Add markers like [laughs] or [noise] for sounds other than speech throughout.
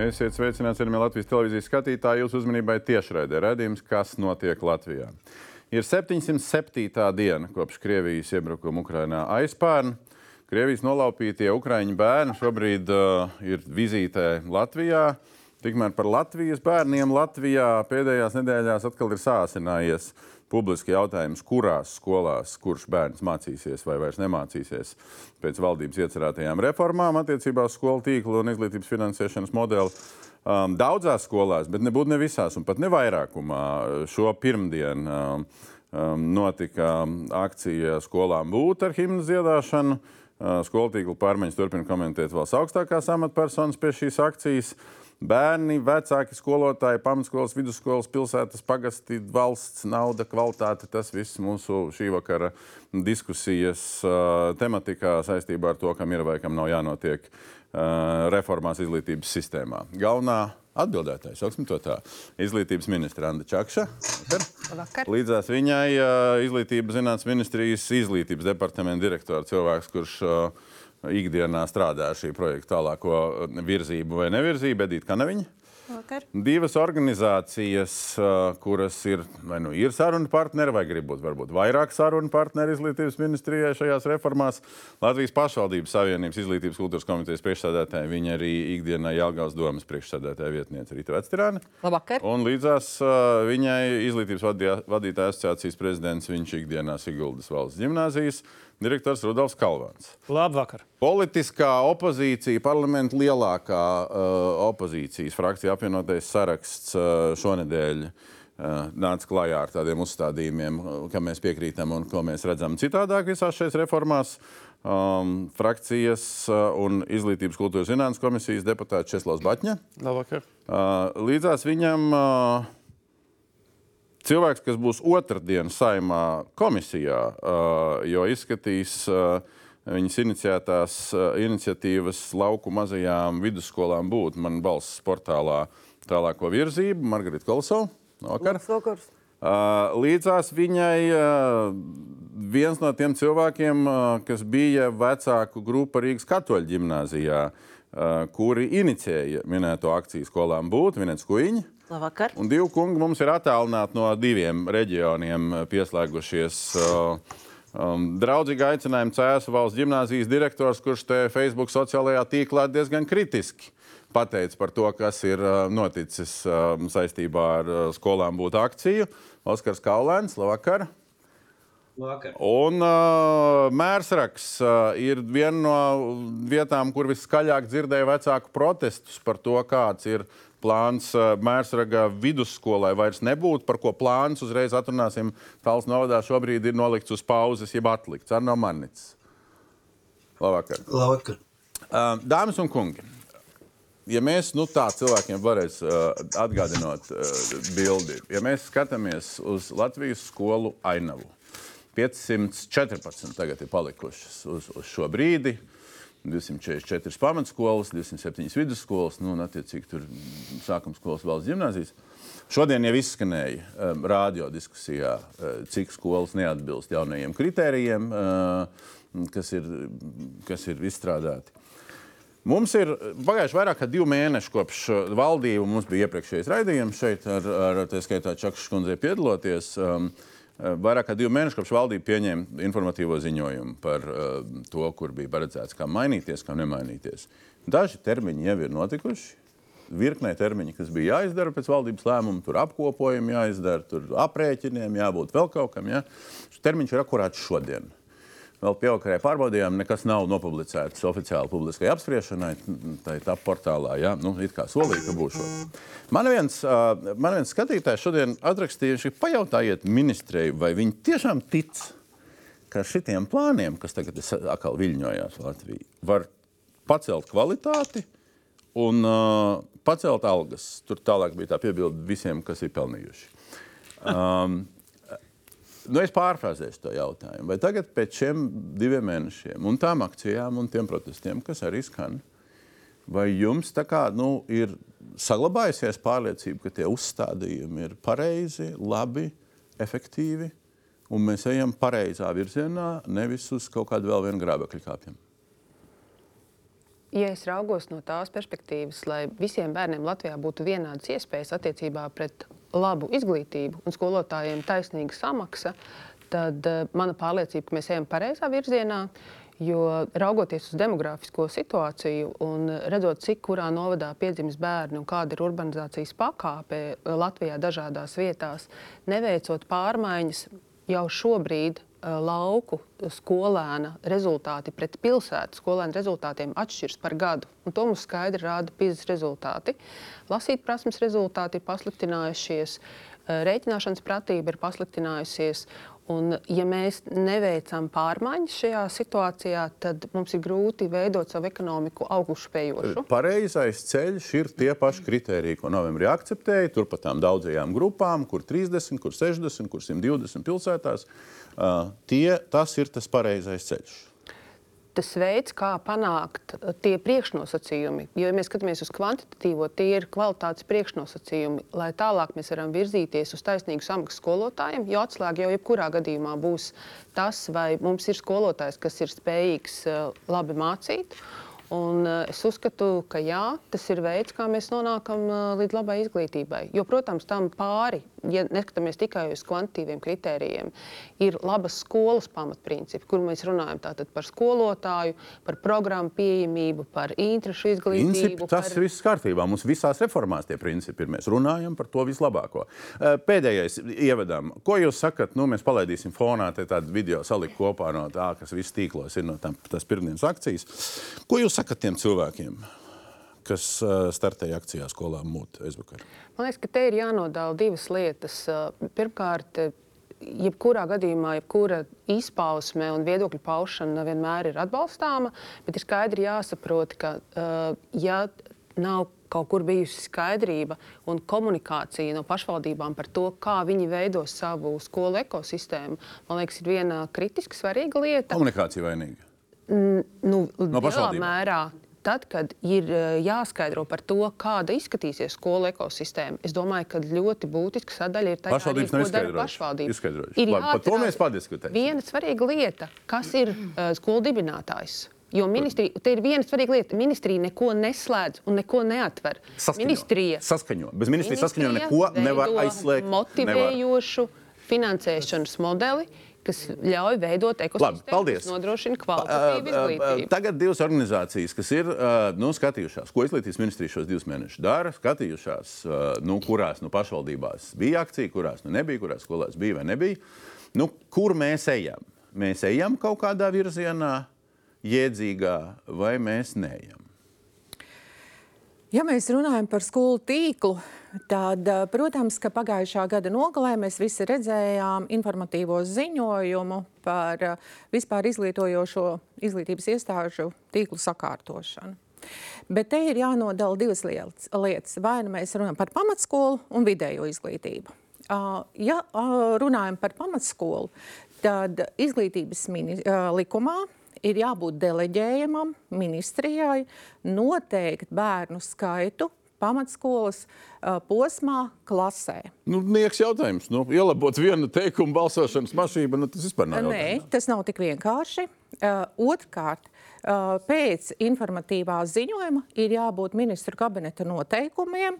Esiet sveicināti, cienījamie Latvijas televīzijas skatītāji. Jūsu uzmanībai tiešraidē redzējums, kas notiek Latvijā. Ir 707. diena kopš Krievijas iebrukuma Ukrainā aizpērn. Krievijas nolaupītie ukraiņu bērni šobrīd uh, ir vizītē Latvijā. Tikmēr par Latvijas bērniem Latvijā pēdējās nedēļās atkal ir sāsinājies publiski jautājums, kurās skolās kurš bērns mācīsies vai vairs nemācīsies pēc valdības iecerētajām reformām attiecībā uz skolu tīklu un izglītības finansēšanas modeli. Um, daudzās skolās, bet nebūtu ne visās, un pat ne vairākumā. Šo pirmdienu um, um, notika akcija skolām būt ar himnu dziedāšanu. Uh, skolu tīklu pārmaiņas turpina komentēt valsts augstākās amatpersonas pie šīs akcijas. Uh, Bērni, vecāki, skolotāji, pamatskolas, vidusskolas, pilsētas, pagasti, valsts nauda, kvalitāte. Tas viss mūsu šī vakara diskusijas uh, tematikā saistībā ar to, kam ir vai kam nav jānotiek uh, reformās izglītības sistēmā. Galvenā atbildētāja, sauksim to tā, izglītības ministra Anna Čakša. Vakar. Vakar. Līdzās viņai uh, izglītības zinātnes ministrijas izglītības departamenta direktora cilvēks, kurš uh, ikdienā strādā šī projekta tālāko virzību vai nevirzību, Edita Kanaviņa. Vakar. Divas organizācijas, kuras ir, nu, ir sarunu partneri, vai grib būt varbūt vairāk sarunu partneri izglītības ministrijai šajās reformās. Latvijas pašvaldības savienības izglītības kultūras komitejas priekšsēdētāja, viņa arī ikdienā Jālgavas domas priekšsēdētāja vietniece Rīta Vectirāne. Labvakar. Un līdzās viņai izglītības vadītāja asociācijas prezidents, viņš ikdienā Siguldas valsts ģimnāzijas direktors Rudolfs Kalvāns. Labvakar! Politiskā opozīcija, parlamenta lielākā uh, opozīcijas frakcija apvienotais saraksts uh, šonadēļ uh, nāca klajā ar tādiem uzstādījumiem, uh, kam mēs piekrītam un ko mēs redzam citādāk visās šajās reformās. Um, frakcijas uh, un izglītības kultūras zinātnes komisijas deputāts Česlavs Batņa. Labvakar! Uh, līdzās viņam uh, cilvēks, kas būs otrdien saimā komisijā, jo izskatīs viņas iniciētās iniciatīvas lauku mazajām vidusskolām būt man balss portālā tālāko virzību, Margarita Kolsova. Vakar. Vakars. Līdzās viņai viens no tiem cilvēkiem, kas bija vecāku grupa Rīgas katoļu ģimnāzijā, kuri inicijēja minēto akciju skolām būt, Vinets Kuiņš. Labvakar. Un divi kungi mums ir attālināti no diviem reģioniem, eh, pieslēgušies. Uh, um, draudzīgi aicinājumi Cēzu valsts gimnāzijas direktors, kurš te Facebook sociālajā tīklā diezgan kritiski pateica par to, kas ir uh, noticis uh, saistībā ar uh, skolām būt akciju. Oskars Kaulēns, labvakar! Vakar. Un uh, mērsraks uh, ir viena no vietām, kur viskaļāk dzirdēja vecāku protestus par to, kāds ir plāns uh, Mērsraga vidusskolai vairs nebūtu, par ko plāns uzreiz atrunāsim. Tāls novadā šobrīd ir nolikts uz pauzes, jeb atlikts. Ar no manis. Labvakar. Labvakar. Uh, dāmas un kungi, ja mēs nu, tā cilvēkiem varēs uh, atgādināt uh, bildi, ja mēs skatāmies uz Latvijas skolu ainavu, 514 tagad ir palikušas uz, uz šo brīdi. 244 pamatskolas, 207 vidusskolas, nu, un attiecīgi tur sākuma skolas valsts gimnāzijas. Šodien jau izskanēja um, radio diskusijā, uh, cik skolas neatbilst jaunajiem kritērijiem, uh, kas, ir, kas ir izstrādāti. Mums ir pagājuši vairāk kā divi mēneši kopš valdība. Mums bija iepriekšējais raidījums šeit, ar, ar tā skaitā Čakšas kundzei piedaloties. Um, vairāk kā divi mēneši kopš valdība pieņēma informatīvo ziņojumu par uh, to, kur bija paredzēts, kā mainīties, kā nemainīties. Daži termiņi jau ir notikuši. Virknē termiņi, kas bija jāizdara pēc valdības lēmuma, tur apkopojumi jāizdara, tur aprēķiniem jābūt vēl kaut kam. Ja? Termiņš ir akurāts šodien vēl pieaugušajai pārbaudījām, nekas nav nopublicēts oficiāli publiskai apspriešanai. Tā ir tā portālā, ja? nu, it kā solīja, ka būs. Man viens, man viens skatītājs šodien atrakstīja, ka pajautājiet ministrei, vai viņi tiešām tic, ka šitiem plāniem, kas tagad atkal viļņojās Latvijā, var pacelt kvalitāti un uh, pacelt algas. Tur tālāk bija tā piebilde visiem, kas ir pelnījuši. Um, nu, es pārfrāzēšu to jautājumu. Vai tagad, pēc šiem diviem mēnešiem, un tām akcijām un tiem protestiem, kas arī skan, vai jums kā, nu, ir saglabājusies pārliecība, ka tie uzstādījumi ir pareizi, labi, efektīvi, un mēs ejam pareizā virzienā, nevis uz kaut kādu vēl vienu grābekļu kāpjumu? ja es raugos no tās perspektīvas, lai visiem bērniem Latvijā būtu vienādas iespējas attiecībā pret labu izglītību un skolotājiem taisnīga samaksa, tad uh, mana pārliecība, ka mēs ejam pareizā virzienā. Jo raugoties uz demogrāfisko situāciju un redzot, cik kurā novadā piedzimst bērni un kāda ir urbanizācijas pakāpe Latvijā dažādās vietās, neveicot pārmaiņas jau šobrīd lauku skolēna rezultāti pret pilsētu skolēna rezultātiem atšķiras par gadu. Un to mums skaidri rāda PISA rezultāti. Lasīt prasmes rezultāti ir pasliktinājušies, uh, rēķināšanas pratība ir pasliktinājusies. Un, ja mēs neveicam pārmaiņas šajā situācijā, tad mums ir grūti veidot savu ekonomiku augšupejošu. Pareizais ceļš ir tie paši kriteriji, ko novembrī akceptēja. Turpat tām daudzajām grupām, kur 30, kur 60, kur 120 pilsētās. Tie, tas ir tas pareizais ceļš tas veids, kā panākt uh, tie priekšnosacījumi. Jo, ja mēs skatāmies uz kvantitatīvo, tie ir kvalitātes priekšnosacījumi, lai tālāk mēs varam virzīties uz taisnīgu samaksu skolotājiem. Jo atslēga jau jebkurā gadījumā būs tas, vai mums ir skolotājs, kas ir spējīgs uh, labi mācīt. Un, uh, es uzskatu, ka jā, tas ir veids, kā mēs nonākam līdz labai izglītībai. Jo, protams, tam pāri ja neskatāmies tikai uz kvantitīviem kritērijiem, ir labas skolas pamatprincipi, kur mēs runājam par skolotāju, par programmu pieejamību, par interešu izglītību. Principi, tas par... viss kārtībā. Mums visās reformās tie principi ir. Mēs runājam par to vislabāko. Eh, pēdējais ievadām. Ko jūs sakat? Nu, mēs palaidīsim fonā tādu video salikt kopā no tā, kas viss tīklos ir no tam, tās pirmdienas akcijas. Ko jūs sakat tiem cilvēkiem? Kas startēja akcijā skolā mūtu aizvakar? Man liekas, ka te ir jānodala divas lietas. Pirmkārt, jebkurā gadījumā, jebkura izpausme un viedokļu paušana vienmēr ir atbalstāma, bet ir skaidri jāsaprot, ka ja nav kaut kur bijusi skaidrība un komunikācija no pašvaldībām par to, kā viņi veido savu skolu ekosistēmu, man liekas, ir viena kritiski svarīga lieta. Komunikācija vainīga. Nu, no pašvaldībām. Mērā tad, kad ir eh, jāskaidro par to, kāda izskatīsies skolu ekosistēma, es domāju, ka ļoti būtiska sadaļa ir tā, pašvaldības arī, ko dara pašvaldības. Ir Labi, par to mēs padiskutēsim. Viena svarīga lieta, kas ir uh, skolu dibinātājs. Jo ministrija, te ir viena svarīga lieta. Ministrija neko neslēdz un neko neatver. Saskaņo. Ministrija saskaņo. Bez ministrijas saskaņo neko nevar aizslēgt. Motivējošu nevar. finansēšanas modeli, kas ļauj veidot ekosistēmu, kas nodrošina kvalitatīvu izglītību. Tagad divas organizācijas, kas ir nu, skatījušās, ko izglītības ministrija šos divus mēnešus dara, skatījušās, nu, kurās nu, pašvaldībās bija akcija, kurās nu, nebija, kurās skolās bija vai nebija. Nu, kur mēs ejam? Mēs ejam kaut kādā virzienā, jēdzīgā, vai mēs neejam? Ja mēs runājam par skolu tīklu, tad, eh, protams, ka pagājušā gada nogalē mēs visi redzējām informatīvo ziņojumu par eh, vispār izglītojošo izglītības iestāžu tīklu sakārtošanu. Bet te ir jānodala divas lietas. Vai nu mēs runājam par pamatskolu un vidējo izglītību. Ja runājam par pamatskolu, tad izglītības likumā ir jābūt deleģējumam ministrijai noteikt bērnu skaitu pamatskolas uh, posmā, klasē. Nu, nieks jautājums. Nu, ielabot vienu teikumu balsošanas mašīnu, nu, tas vispār nav. Nē, tas nav tik vienkārši. Uh, Otrkārt, uh, pēc informatīvā ziņojuma ir jābūt ministru kabineta noteikumiem,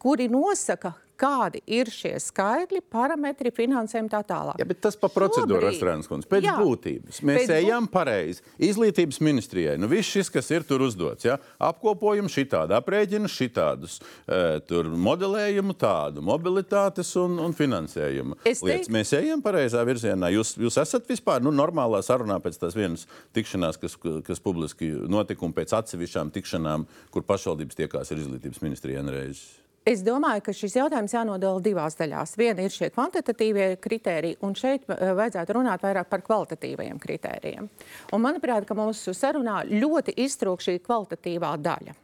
kuri nosaka, kādi ir šie skaitļi, parametri, finansējumi tā tālāk. Ja, tas pa procedūru, Astrāns kundze, pēc jā, būtības. Mēs pēc ejam būt... pareizi. Izglītības ministrijai, nu viss šis, kas ir tur uzdots, ja? apkopojam šitādu, aprēķinu šitādus, e, tur modelējumu tādu, mobilitātes un, un finansējumu es lietas. Teik... Mēs ejam pareizā virzienā. Jūs, jūs esat vispār nu, normālā sarunā pēc tās vienas tikšanās, kas, kas publiski notika un pēc atsevišķām tikšanām, kur pašvaldības tiekās ar izglītības ministriju vienreiz. Es domāju, ka šis jautājums jānodala divās daļās. Viena ir šie kvantitatīvie kritēriji, un šeit eh, vajadzētu runāt vairāk par kvalitatīvajiem kritērijiem. Un manuprāt, ka mūsu sarunā ļoti iztrūk šī kvalitatīvā daļa.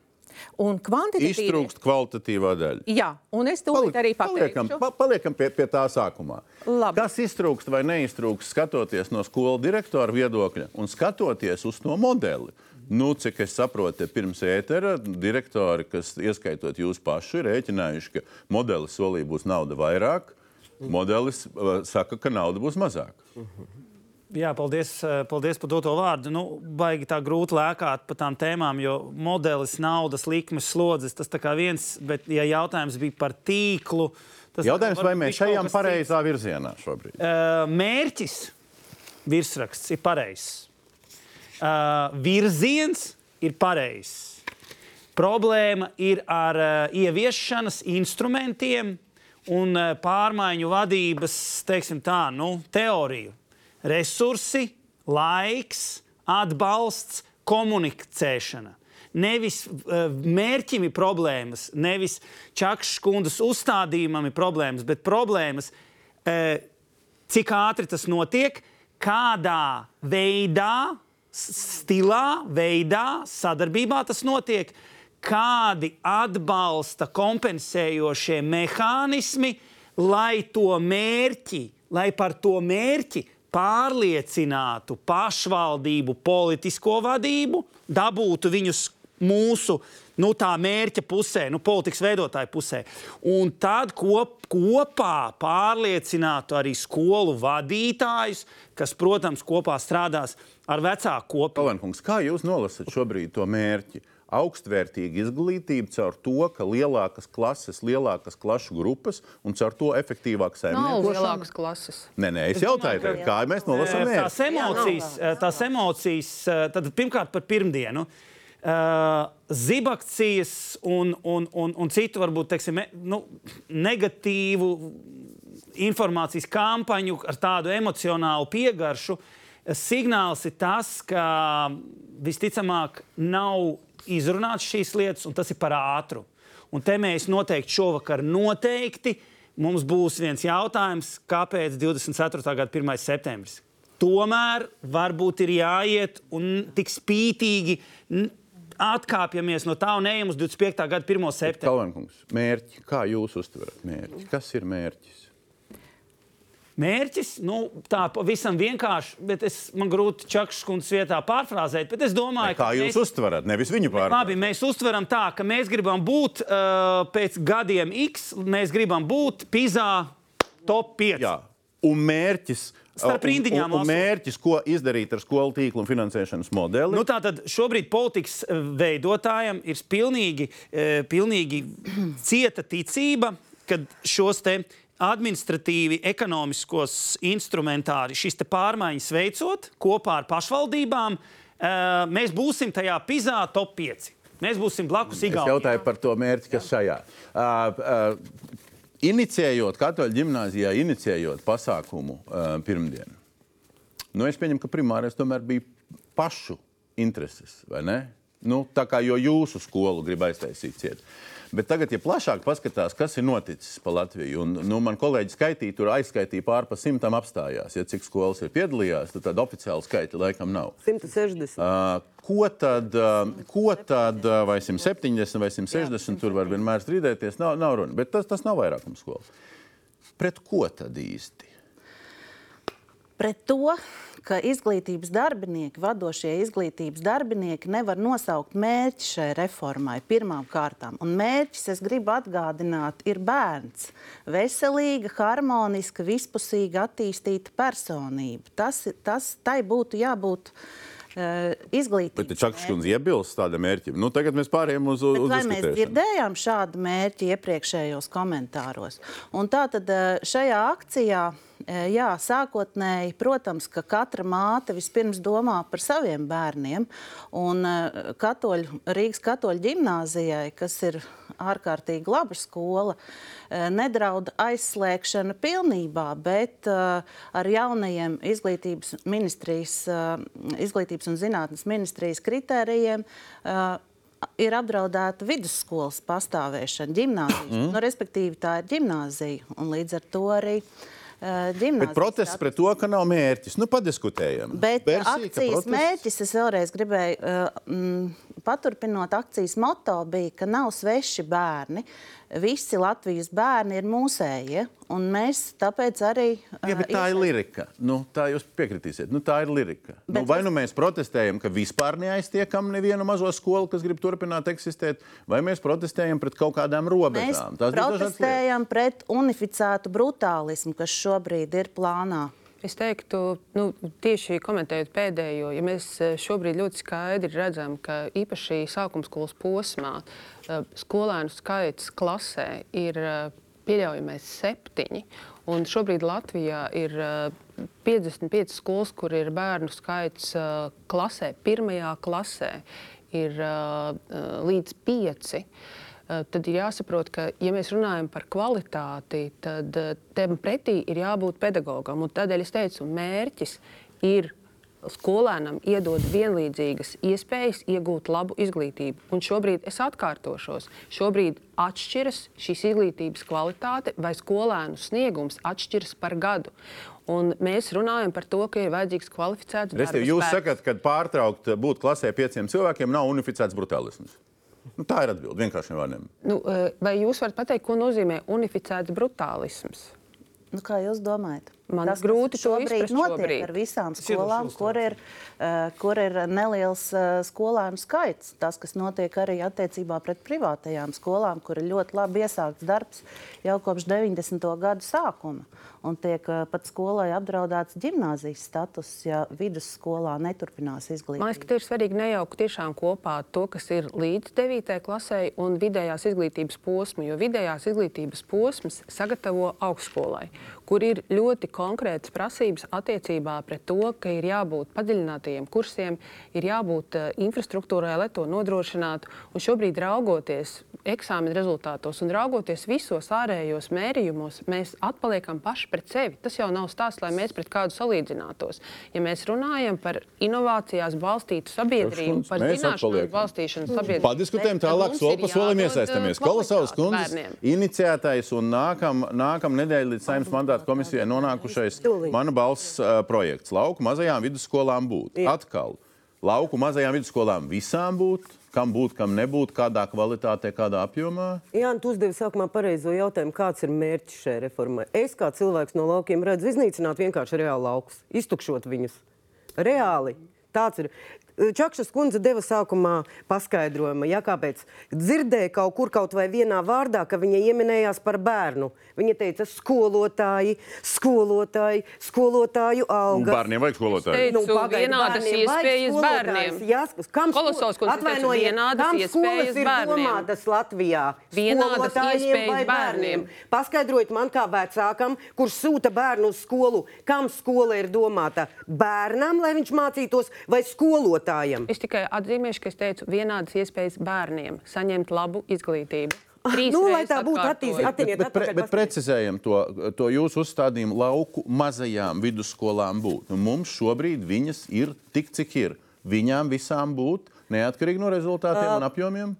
Un kvantitatīvi... Iztrūkst kvalitatīvā daļa. Jā, un es to arī pateikšu. Paliekam, pa, paliekam pie, pie tā sākumā. Labi. Kas iztrūkst vai neiztrūkst skatoties no skolu direktora viedokļa un skatoties uz to modeli? Nu, cik es saprotu, pirms ētera direktori, kas ieskaitot jūs pašu, ir rēķinājuši, ka modelis solī būs nauda vairāk, modelis uh, saka, ka nauda būs mazāk. Jā, paldies, eh, paldies par doto vārdu. Nu, baigi tā grūti lēkāt par tām tēmām, jo modelis, naudas, likmes, slodzes tas tā kā viens, bet ja jautājums bija par tīklu. Tas Jautājums, vai mēs kas pareizā virzienā šobrīd? Uh, mērķis, virsraksts ir pareizs. Uh, virziens ir pareizs. Problēma ir ar uh, ieviešanas instrumentiem un uh, pārmaiņu vadības, tā, nu, teoriju. Resursi, laiks, atbalsts, komunicēšana. Nevis uh, mērķim ir problēmas, nevis čakšas kundas uzstādījumam ir problēmas, bet problēmas, uh, cik ātri tas notiek, kādā veidā, stilā, veidā, sadarbībā tas notiek, kādi atbalsta kompensējošie mehānismi, lai to mērķi, lai par to mērķi pārliecinātu pašvaldību politisko vadību, dabūtu viņus mūsu nu, tā mērķa pusē, nu, politikas veidotāju pusē. Un tad kop, kopā pārliecinātu arī skolu vadītājus, kas, protams, kopā strādās ar vecāku kopienu. Kalenkungs, kā jūs nolasat šobrīd to mērķi? Augstvērtīga izglītība caur to, ka lielākas klases, lielākas klašu grupas un caur to efektīvāk Nav saimniekošana. lielākas klases. Nē, nē, es jautāju, tev, kā mēs nolasām Tās mērķi. emocijas, tās emocijas tad pirmkārt par pirmdienu. Uh, zibakcijas un, un, un, un citu, varbūt, teiksim, nu, negatīvu informācijas kampaņu ar tādu emocionālu piegaršu. Signāls ir tas, ka visticamāk nav izrunāts šīs lietas, un tas ir par ātru. Un te mēs noteikti šovakar noteikti mums būs viens jautājums, kāpēc 24. gada 1. septembris. Tomēr varbūt ir jāiet un tik spītīgi atkāpjamies no tā un ejam uz 25. gada 1. septembri. Kalenkungs, mērķi, kā jūs uztverat mērķi? Kas ir mērķis? Mērķis, nu, tā pavisam vienkārši, bet es man grūti Čakšas kundzes vietā pārfrāzēt, bet es domāju, Kā ka jūs mēs, uztverat? Nevis viņu pārāk. labi, mēs uztveram tā, ka mēs gribam būt uh, pēc gadiem X, mēs gribam būt PISA top 5. Jā. Un mērķis, Starp rindiņām un, un mērķis, ko izdarīt ar skolu tīklu un finansēšanas modeli. Nu, Tātad šobrīd politikas eh, veidotājiem ir pilnīgi, eh, pilnīgi [clears throat] cieta ticība, ka šos te administratīvi, ekonomiskos instrumentārus, šīs pārmaiņas veicot kopā ar pašvaldībām, eh, mēs būsim tajā PISA top 5. Mēs būsim blakus Es Igaunijai. jautāju par to mērķi, kas šajā. Uh, uh, Inicijējot katoļu gimnājā, inicijējot pasākumu uh, pirmdienu, nu, es pieņemu, ka primārais tomēr bija pašu intereses, vai ne? Nu, tā kā jau jūsu skolu grib aiztaisīt ciet. Bet tagad, ja plašāk paskatās, kas ir noticis pa Latviju, un nu, man kolēģi skaitīja, tur aizskaitīja pār pa simtam apstājās. Ja cik skolas ir piedalījās, tad tāda oficiāla skaita laikam nav. 160. Uh, ko tad, ko tad vai 170 vai 160 tur var vienmēr strīdēties? Nav, nav runa, bet tas, tas nav vairākums skolas. Pret ko tad īsti? Pret to, ka izglītības darbinieki, vadošie izglītības darbinieki nevar nosaukt mērķi šai reformai pirmām kārtām. Un mērķis, es gribu atgādināt, ir bērns. Veselīga, harmoniska, vispusīga, attīstīta personība. Tas, tas tai būtu jābūt uh, izglītības. Bet Čakas kundze iebilst tādam mērķim. Nu, tagad mēs pārējām uz, Bet uz vai mēs dzirdējām šādu mērķi iepriekšējos komentāros? Un tā tad eh, šajā akcijā, eh, jā, sākotnēji, protams, ka katra māte vispirms domā par saviem bērniem. Un eh, katoļu, Rīgas katoļu ģimnāzijai, kas ir ārkārtīgi laba skola, eh, nedraud aizslēgšana pilnībā, bet eh, ar jaunajiem izglītības ministrijas, eh, izglītības un zinātnes ministrijas kritērijiem eh, ir apdraudēta vidusskolas pastāvēšana, gimnāzija. Mm. Nu, respektīvi, tā ir gimnāzija. Un līdz ar to arī uh, gimnāzija. Bet protests pret to, ka nav mērķis. Nu, padiskutējam. Bet ka akcijas protests- mērķis, es vēlreiz gribēju, uh, mm, paturpinot akcijas moto, bija, ka nav sveši bērni. Visi Latvijas bērni ir mūsējie, un mēs tāpēc arī. Jā, bet tā ir lirika. Nu, tā jūs piekritīsiet. Nu, tā ir lirika. Nu, Bet vai es- nu mēs protestējam, ka vispār neaiztiekam nevienu mazo skolu, kas grib turpināt eksistēt, vai mēs protestējam pret kaut kādām Mēs robežām. Lietas. protestējam pret unificētu brutālismu, kas šobrīd ir plānā. Es teiktu, nu, tieši komentējot pēdējo, ja mēs eh, šobrīd ļoti skaidri redzam, ka īpaši sākuma skolas posmā eh, skolēnu skaits klasē ir eh, pieļaujamais septiņi. Un šobrīd Latvijā ir 55 skolas, kur ir bērnu skaits klasē, pirmajā klasē ir līdz pieci. Eh, tad ir jāsaprot, ka, ja mēs runājam par kvalitāti, tad eh, tam pretī ir jābūt pedagogam. Un tādēļ es teicu, mērķis ir skolēnam iedot vienlīdzīgas iespējas iegūt labu izglītību. Un šobrīd es atkārtošos, šobrīd atšķiras šīs izglītības kvalitāte vai skolēnu sniegums atšķiras par gadu. Un mēs runājam par to, ka ir vajadzīgs kvalificēts darbs. Jūs sakat, ka pārtraukt būt klasē pieciem cilvēkiem nav unificēts brutālisms. Nu, tā ir atbilde vienkāršiem vārdiem. Nu, eh, vai jūs varat pateikt, ko nozīmē unificēts brutālisms? Nu, kā jūs domājat? Man Tas grūti to šobrīd izprast notiek šobrīd. ar visām skolām, kur ir, uh, kur ir neliels uh, skolēnu skaits. Tas, kas notiek arī attiecībā pret privātajām skolām, kur ir ļoti labi iesākts darbs jau kopš 90. gadu sākuma. Un tiek uh, pat skolai apdraudēts gimnāzijas status, ja vidusskolā neturpinās izglītību. Man liekas, ka ir svarīgi nejaukt tiešām kopā to, kas ir līdz 9. klasē un vidējās izglītības posmu, jo vidējās izglītības posms sagatavo augstskolai, kur ir ļoti konkrētas prasības attiecībā pret to, ka ir jābūt padziļinātajiem kursiem, ir jābūt uh, infrastruktūrai, lai to nodrošinātu. Un šobrīd, raugoties eksāmena rezultātos un raugoties visos ārējos mērījumos, mēs atpaliekam paši pret sevi. Tas jau nav stāsts, lai mēs pret kādu salīdzinātos. Ja mēs runājam par inovācijās balstītu sabiedrību, Kundze, par zināšanu balstīšanu sabiedrību, Padiskutējam tālāk, soli pa solim iesaistamies. uh, Kolosāls bērniem. iniciētais un nākam, nākam nedēļa līdz saimnes mandāta komisijai nonākušais mana balss uh, projekts. Lauku mazajām vidusskolām būt. Atkal, lauku mazajām vidusskolām visām būt, kam būt, kam nebūt, kādā kvalitātē, kādā apjomā. Jā, tu uzdevi sākumā pareizo jautājumu, kāds ir mērķis šai reformai. Es kā cilvēks no laukiem redzu iznīcināt vienkārši reāli laukus, iztukšot viņus. Reāli. Tāds ir. Čakšas kundze deva sākumā paskaidrojumu, ja, kāpēc dzirdēja kaut kur, kaut vai vienā vārdā, ka viņa ieminējās par bērnu. Viņa teica, skolotāji, skolotāji, skolotāju Un alga. bērniem vajag skolotāju. Teicu, pagaidi, vienādas bērniem iespējas bērniem. Jā, kam Kolosovs kundze Atvainojiet, vienādas kam skolas ir bērniem. domātas Latvijā? Vienādas iespējas vai bērniem. Paskaidrojiet man, kā vecākam, kurš sūta bērnu uz skolu, kam skola ir domāta bērnam, lai viņš mācītos, vai skolotājam. Es tikai atzīmēšu, ka es teicu, vienādas iespējas bērniem saņemt labu izglītību. Trīs nu, lai tā būtu attīstīta. Bet, pre, bet precizējam to, to jūsu uzstādījumu lauku mazajām vidusskolām būt. Nu, mums šobrīd viņas ir tik, cik ir. Viņām visām būt, neatkarīgi no rezultātiem un apjomiem.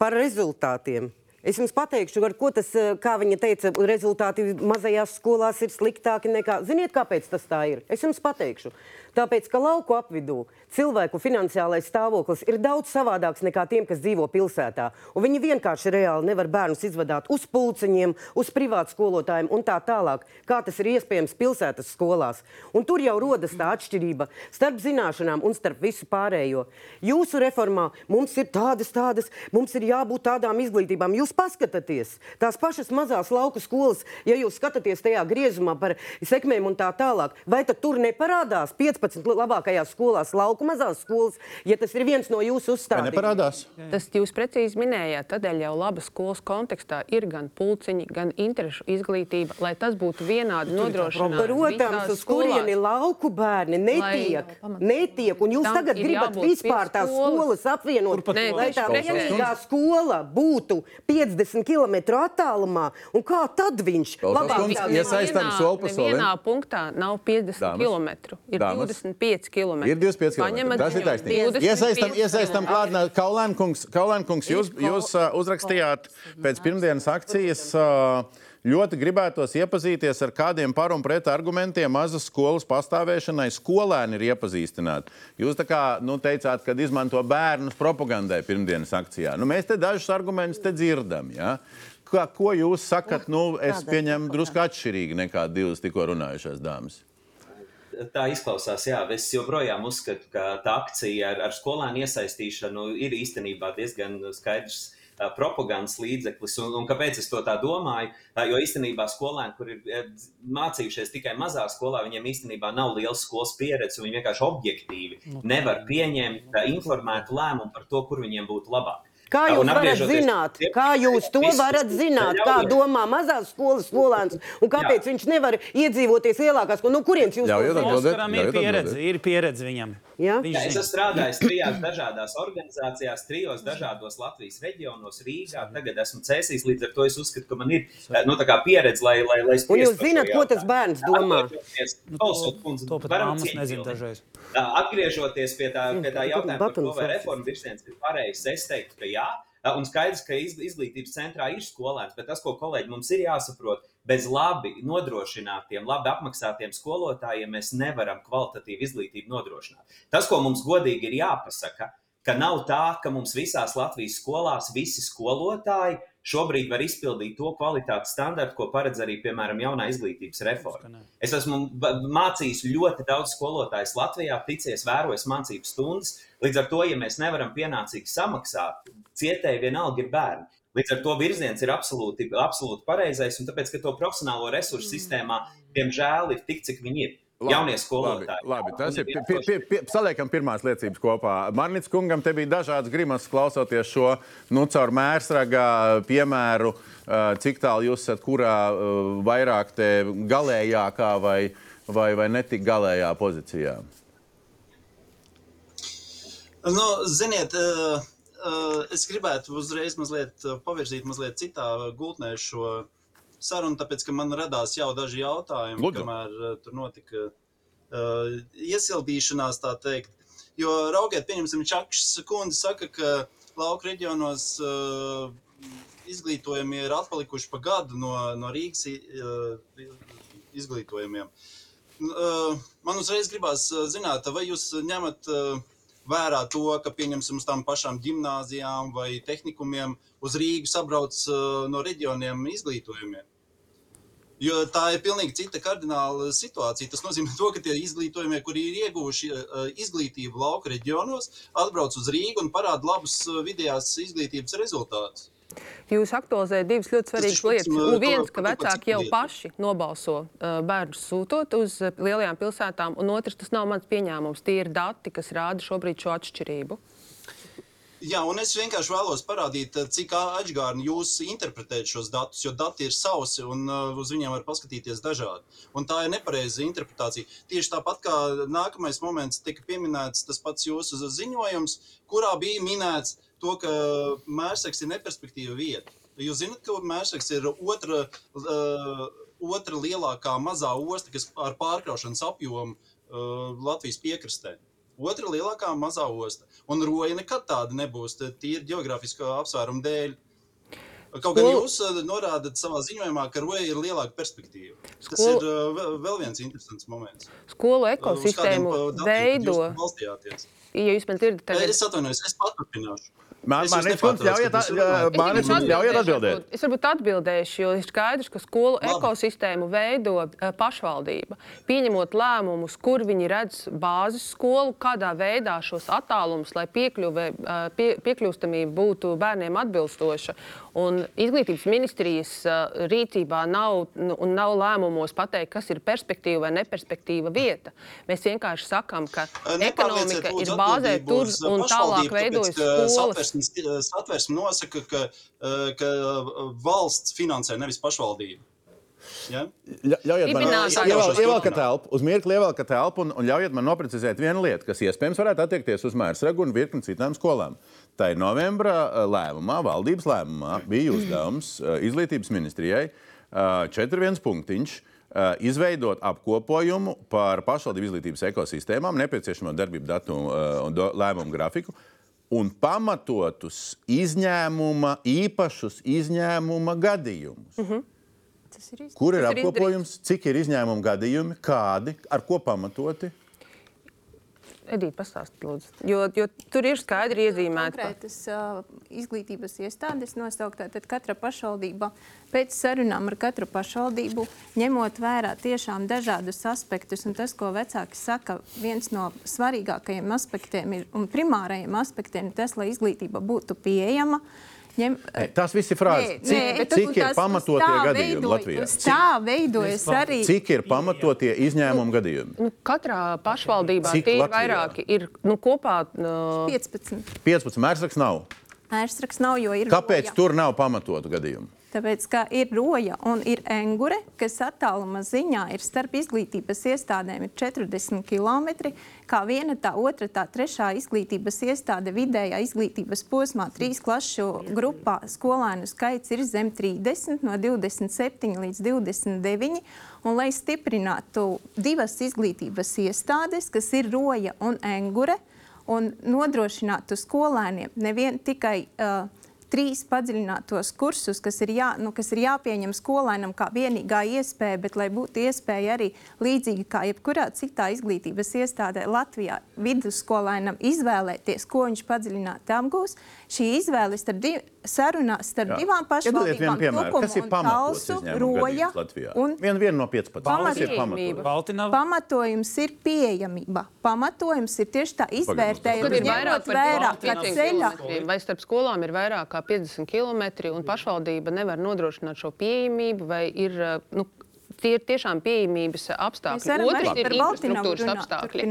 Par rezultātiem. Es jums pateikšu, ar ko tas, eh, kā viņa teica, rezultāti mazajās skolās ir sliktāki nekā. Ziniet, kāpēc tas tā ir? Es jums pateikšu. Tāpēc, ka lauku apvidū cilvēku finansiālais stāvoklis ir daudz savādāks nekā tiem, kas dzīvo pilsētā. Un viņi vienkārši reāli nevar bērnus izvadīt uz pulciņiem, uz privātu skolotājiem un tā tālāk, kā tas ir iespējams pilsētas skolās. Un tur jau rodas tā atšķirība starp zināšanām un starp visu pārējo. Jūsu reformā mums ir tādas, tādas, mums ir jābūt tādām izglītībām. Jūs paskatieties, tās pašas mazās lauku skolas, ja jūs skatāties tajā griezumā par sekmēm un tā tālāk, vai tad tur neparādās 15 labākajās skolās, lauku mazās skolas, ja tas ir viens no jūsu uzstādījumiem? neparādās? Tas jūs precīzi minējāt. Tādēļ jau laba skolas kontekstā ir gan pulciņi, gan interešu izglītība, lai tas būtu vienādi nodrošināts. Protams, uz kurieni lauku bērni netiek. Netiek un jūs tagad gribat vispār tās skolas. apvienot, Nē, lai tā vienīgā skola būtu 50 km attālumā. Un kā tad viņš labāk iesaistam soli pa solim. Nevienā punktā nav 50 Dāmas. km. Ir Dāmas. 25 km. Ir 25 km. Tas ir taisnība. Iesaistam, iesaistam klāt, Kaulēnkungs, Kaulēnkungs, jūs, jūs uh, uzrakstījāt pēc pirmdienas akcijas. Uh, Ļoti gribētos iepazīties ar kādiem par un pret argumentiem mazas skolas pastāvēšanai. Skolēni ir iepazīstināti. Jūs tā kā nu, teicāt, ka izmanto bērnus propagandai pirmdienas akcijā. Nu, mēs te dažus argumentus te dzirdam. Ja? Kā, ko jūs sakat? Nu, es Kādai pieņemu drusku atšķirīgi nekā divas tikko runājušās dāmas. Tā izklausās, jā. Es joprojām uzskatu, ka tā akcija ar, ar skolēnu iesaistīšanu ir īstenībā diezgan skaidrs propagandas līdzeklis. Un, un kāpēc es to tā domāju? Jo īstenībā skolēni, kur ir mācījušies tikai mazā skolā, viņiem īstenībā nav liels skolas pieredze. Viņi vienkārši objektīvi nevar pieņemt informētu lēmumu par to, kur viņiem būtu labāk. Kā jūs Un varat zināt, kā jūs to varat zināt, kā domā mazās skolas skolēns un kāpēc Jā. viņš nevar iedzīvoties lielākās skolas? Nu, kurienes jūs to. Oskaram ir pieredze, ir pieredze viņam. Ja? Viņš Jā, es esmu strādājis trijās dažādās organizācijās, trijos dažādos Latvijas reģionos, Rīgā. Tagad esmu cēsīs, līdz ar to es uzskatu, ka man ir eh, nu, tā kā pieredze, lai, lai, lai Un spriestu jūs zināt, ko tas bērns domā? Atgriežoties- Nu, kundze, To pat māmas nezina dažreiz. Tā, Atgriežoties pie tā, pie tā Mm, jautājuma, par to, Batuns vai reforma virziens ir pareizs, es teiktu, ka jā. Un skaidrs, ka iz- izglītības centrā ir skolēns, bet tas, ko kolēģi mums ir jāsaprot, bez labi nodrošinātiem, labi apmaksātiem skolotājiem mēs nevaram kvalitatīvu izglītību nodrošināt. Tas, ko mums godīgi ir jāpasaka, ka nav tā, ka mums visās Latvijas skolās visi skolotāji šobrīd var izpildīt to kvalitātes standartu, ko paredz arī, piemēram, jaunā izglītības reforma. Es esmu mācījis ļoti daudz skolotājus Latvijā, ticies, vērojis mācību stundas. Līdz ar to, ja mēs nevaram pienācīgi samaksāt, cietēji vienalga ir bērni. Līdz ar to virziens ir absolūti, absolūti pareizais, un tāpēc, ka to profesionālo resursu sistēmā, diemžēl, ir tik, cik viņi ir. Jaunie skolotāji. Labi, labi. Tas ir. Pie, pie, pie, saliekam pirmās liecības kopā. Marnits kungam te bija dažādas grimas klausoties šo nu, caur mērsraga piemēru, uh, cik tālu jūs esat, kurā uh, vairāk te galējākā vai, vai, vai netik galējā pozīcijā. Nu, ziniet, uh, uh, es gribētu uzreiz mazliet uh, pavirzīt mazliet citā gultnē šo sarunu, tāpēc, ka man radās jau daži jautājumi, Lūdzu. kamēr uh, tur notika uh, iesildīšanās, tā teikt. Jo, raugiet, pieņemsim, Čakšs kundze saka, ka lauku reģionos uh, izglītojumie ir atpalikuši pa gadu no, no Rīgas uh, izglītojumiem. Uh, Man uzreiz gribās zināt, vai jūs ņemat uh, vērā to, ka, pieņemsim, uz tām pašām gimnājām vai tehnikumiem uz Rīgu sabrauc uh, no reģioniem izglītojumiem. Jo tā ir pilnīgi cita kardināla situācija. Tas nozīmē, to, ka tie izglītojumie, kuri ir ieguvuši uh, izglītību lauka reģionos, atbrauc uz Rīgu un parāda labus uh, vidējās izglītības rezultātus. Jūs aktualizējat divas ļoti svarīgas lietas. Un viens, ka vecāki jau paši nobalso bērnus sūtot uz lielajām pilsētām, un otrs, tas nav mans pieņēmums. Tie ir dati, kas rāda šobrīd šo atšķirību. Jā, un es vienkārši vēlos parādīt, eh, cik atgādni jūs interpretējat šos datus, jo dati ir sausi un uh, uz viņiem var paskatīties dažādi. Un tā ir nepareiza interpretācija. Tieši tāpat kā nākamais moments tika pieminēts, tas pats jūsu ziņojums, kurā bija minēts to, ka Mērsaks ir neperspektīva vieta. Jūs zināt, ka Mērsaks ir otra, uh, otra lielākā mazā osta, kas ar pārkraušanas apjomu uh, Latvijas piekrastē. Otra lielākā mazā osta. Un roja nekad tāda nebūs, tīri geogrāfisko apsvērumu dēļ. Kaut gan jūs uh, norādat savā ziņojumā, ka roja ir lielāka perspektīva. Tas Skolu- ir uh, vēl- viens interesants moments. Skolu kādiem, ekosistēmu veido. Ja jūs man dzirdat, tad Es atvainojos, es paturpināšu. Man, Es jūs Marnits kundze, nepārtraucu, ļaujiet, kundze, ļaujiet atbildēt. Es varbūt atbildēšu, jo ir skaidrs, ka skolu Labi. ekosistēmu veido pašvaldība. Pieņemot lēmumus, kur viņi redz bāzes skolu, kādā veidā šos attālumus, lai piekļuve, pie, piekļūstamība būtu bērniem atbilstoša. Un izglītības ministrijas rīcībā nav, nu, un nav lēmumos pateikt, kas ir perspektīva vai neperspektīva vieta. Mēs vienkārši sakām, ka ekonomika ir bāzēta tur un tālāk veidojas skolas. Satversme, satversme nosaka, ka, eh, ka valsts finansē nevis pašvaldība. Ja? Ļa- Ļaujiet man Dibinātājs. ievelk- ievelkat telpu, uz mirkli ievelkat telpu un, un ļaujiet man noprecizēt vienu lietu, kas iespējams varētu attiekties uz Mērsregu un virkni citām skolām. Tā ir novembra eh, lēmumā, valdības lēmumā, bija uzdevums eh, izglītības ministrijai eh, 4.1 punktiņš. eh, Izveidot apkopojumu par pašvaldību izglītības ekosistēmām, nepieciešamo darbību datu eh, un lēmumu grafiku un pamatotus izņēmuma, īpašus izņēmuma gadījumus. Tas ir izdarīts. Kur ir Tas ir apkopojums, cik ir izņēmuma gadījumi, kādi, ar ko pamatoti? Edīte, pastāstiet, lūdzu. Jo, jo tur ir skaidri iezīmēta. Konkrētas uh, izglītības iestādes nosauktā, tad katra pašvaldība pēc sarunām ar katru pašvaldību, ņemot vērā tiešām dažādus aspektus, un tas, ko vecāki saka, viens no svarīgākajiem aspektiem ir, un primārajiem aspektiem ir tas, lai izglītība būtu pieejama, ņem, Nē, tās viss ir frāzes. Nē, Cik, nē, bet cik ir tas- pamatotie gadījumi veidojas- Latvijā? Tā veidojas arī. Cik ir pamatotie izņēmumu gadījumi? Nu, katrā pašvaldībā Cik tie ir vairāki. Ir nu, kopā uh, 15. 15 mērsaks nav. Ērsraks nav, jo ir Kāpēc roja. tur nav pamatotu gadījumu? Tāpēc, ka ir roja un ir engure, kas attāluma ziņā ir starp izglītības iestādēm ir 40 km. Kā viena, tā otra, tā trešā izglītības iestāde vidējā izglītības posmā, trīs klašu grupā skolēnu skaits ir zem 30, no 27 līdz 29. Un, lai stiprinātu divas izglītības iestādes, kas ir roja un engure, un nodrošinātu skolēniem nevien tikai uh, trīs padziļinātos kursus, kas ir, jā, nu, kas ir jāpieņem skolēnam kā vienīgā iespēja, bet lai būtu iespēja arī līdzīgi kā jebkurā citā izglītības iestādē Latvijā vidusskolēnam izvēlēties, ko viņš padziļināti apgūs. Šī izvēle starp div, sarunās starp Jā. divām pašvaldībām. Tukumu Kas ir pamatots Talsu, Roja un Vien, vienu no 15. Kas ir? Baltinava. Pamatojums ir pieejamība. Pamatojums ir tieši tā Kad izvērtējums, ir vairāk ņemot vērā, ka 500 ceļā vai starp skolām ir vairāk kā 50 km, un pašvaldība nevar nodrošināt šo pieejamību, vai ir uh, nu, tie ir tiešām pieejamības apstākļi. Otrs ir infrastruktūras apstākļi.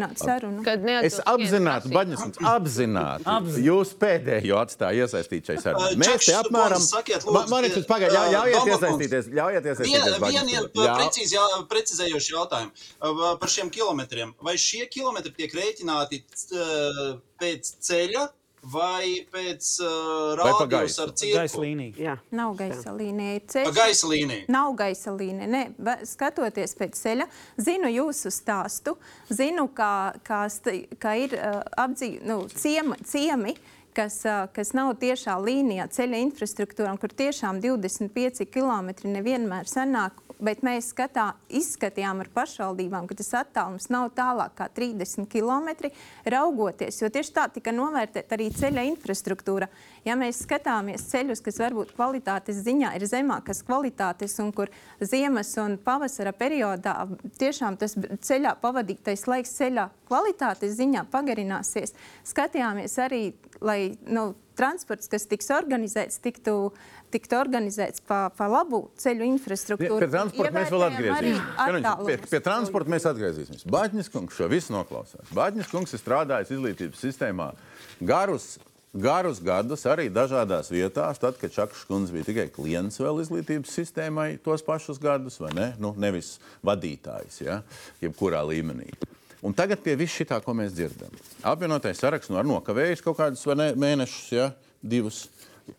Es apzināti, prasības. Baņas, apzināti, jūs pēdējo atstāju iesaistīt šai sarunā. Uh, Mēs te apmēram, sakiet, lūdzu, Man- ir tas pagaid, uh, ļaujiet iesaistīties, ļaujiet Vien, iesaistīties. Vien. Jā. precīzi jā, precizējoši jautājumi uh, par šiem kilometriem. Vai šie kilometri tiek rēķināti pēc ceļa vai pēc uh, Vai pa rādījus gaisu? ar cirku? Gaisa līnija. Jā. Nav gaisa līnija, ir Pa ceļš. gaisa līniju. Nav gaisa līnija. Nē, Be- skatoties pēc ceļa, zinu jūsu stāstu, zinu, kā, kā, st kā ir uh, apdzīv, nu, ciema, ciemi. Kas, uh, kas nav tiešā līnijā ceļa infrastruktūram, kur tiešām 25 km nevienmēr sanāk, bet mēs skatā, izskatījām ar pašvaldībām, ka tas attālums nav tālāk kā 30 km. Raugoties, jo tieši tā tika novērtēta arī ceļa infrastruktūra. Ja mēs skatāmies ceļus, kas varbūt kvalitātes ziņā ir zemākas kvalitātes un kur ziemas un pavasara periodā tiešām tas ceļā pavadītais laiks ceļā kvalitātes ziņā pagarināsies, skatījāmies arī, lai nu, transports, kas tiks organizēts, tiktu, tiktu organizēts pa, pa labu ceļu infrastruktūru. pie transporta mēs vēl atgriezīsimies. Pie, pie transporta mēs atgriezīsimies. Bāķis kungs šo visu noklausās. Bāķis kungs ir strādājis izglītības sistēmā garus. Garus gadus arī dažādās vietās, tad, kad Čakšs kundze bija tikai klients vēl izglītības sistēmai, tos pašus gadus, vai ne? Nu, nevis vadītājs, ja? jebkurā līmenī. Un tagad pie viss šī tā, ko mēs dzirdam. Apvienotais saraksts nu, ar nokavējis kaut kādus ne, mēnešus, ja? divus.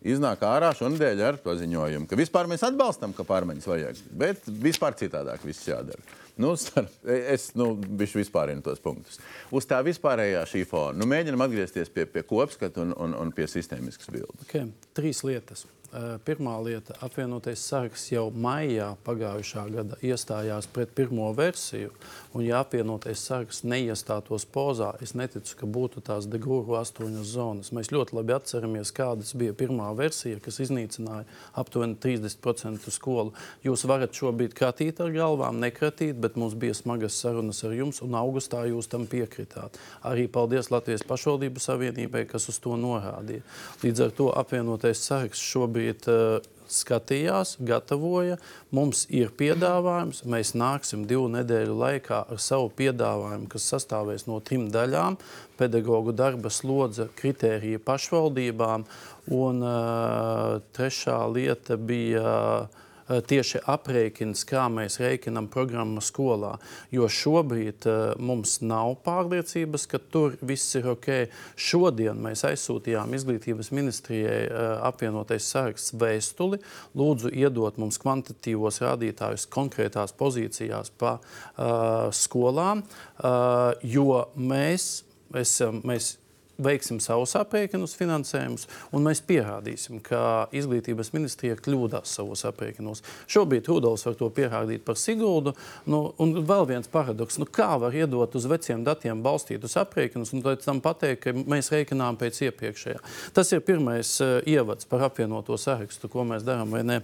Iznāk ārā šonadēļ ar paziņojumu, ka vispār mēs atbalstam, ka pārmaiņas vajag, bet vispār citādāk viss jādara. Nu, starp, es nu, bišķi vispārinu tos punktus. Uz tā vispārējā šī fona nu, mēģinam atgriezties pie, pie kopskata un, un, un pie sistēmiskas bildes. Okay. Trīs lietas. Eh, Pirmā lieta - apvienotais saraksts jau maijā pagājušā gada iestājās pret pirmo versiju. Un, ja apvienotais saraksts neiestātos pozā, es neticu, ka būtu tās degūru astoņas zonas. Mēs ļoti labi atceramies, kādas bija pirmā versija, kas iznīcināja aptuveni 30% skolu. Jūs varat šobrīd kratīt ar galvām, nekratīt, bet mums bija smagas sarunas ar jums, un augustā jūs tam piekritāt. Arī paldies Latvijas pašvaldību savienībai, kas uz to norādīja. Līdz ar to apvienotais saraksts šobrīd uh, skatījās, gatavoja. Mums ir piedāvājums. Mēs nāksim divu nedēļu laikā ar savu piedāvājumu, kas sastāvēs no trim daļām - pedagoģu darba slodze, kritērija pašvaldībām. Un uh, trešā lieta bija. Uh, tieši aprēķins, kā mēs rēķinām programmu skolā. Jo šobrīd uh, mums nav pārliecības, ka tur viss ir ok. Šodien mēs aizsūtījām izglītības ministrijai uh, apvienotais saraksts vēstuli. Lūdzu, iedot mums kvantitīvos rādītājus konkrētās pozīcijās pa uh, skolām, uh, jo mēs esam. Mēs veiksim savus aprēķinus, finansējumus, un mēs pierādīsim, ka izglītības ministrija kļūdās savos aprēķinos. Šobrīd Rudolfs var to pierādīt par Siguldu. Nu, un vēl viens paradoks, nu, kā var iedot uz veciem datiem balstītus aprēķinus un pēc tam pateikt, ka mēs rēķinām pēc iepriekšējā. Tas ir pirmais uh, ievads par apvienoto sarakstu, ko mēs darām vai ne.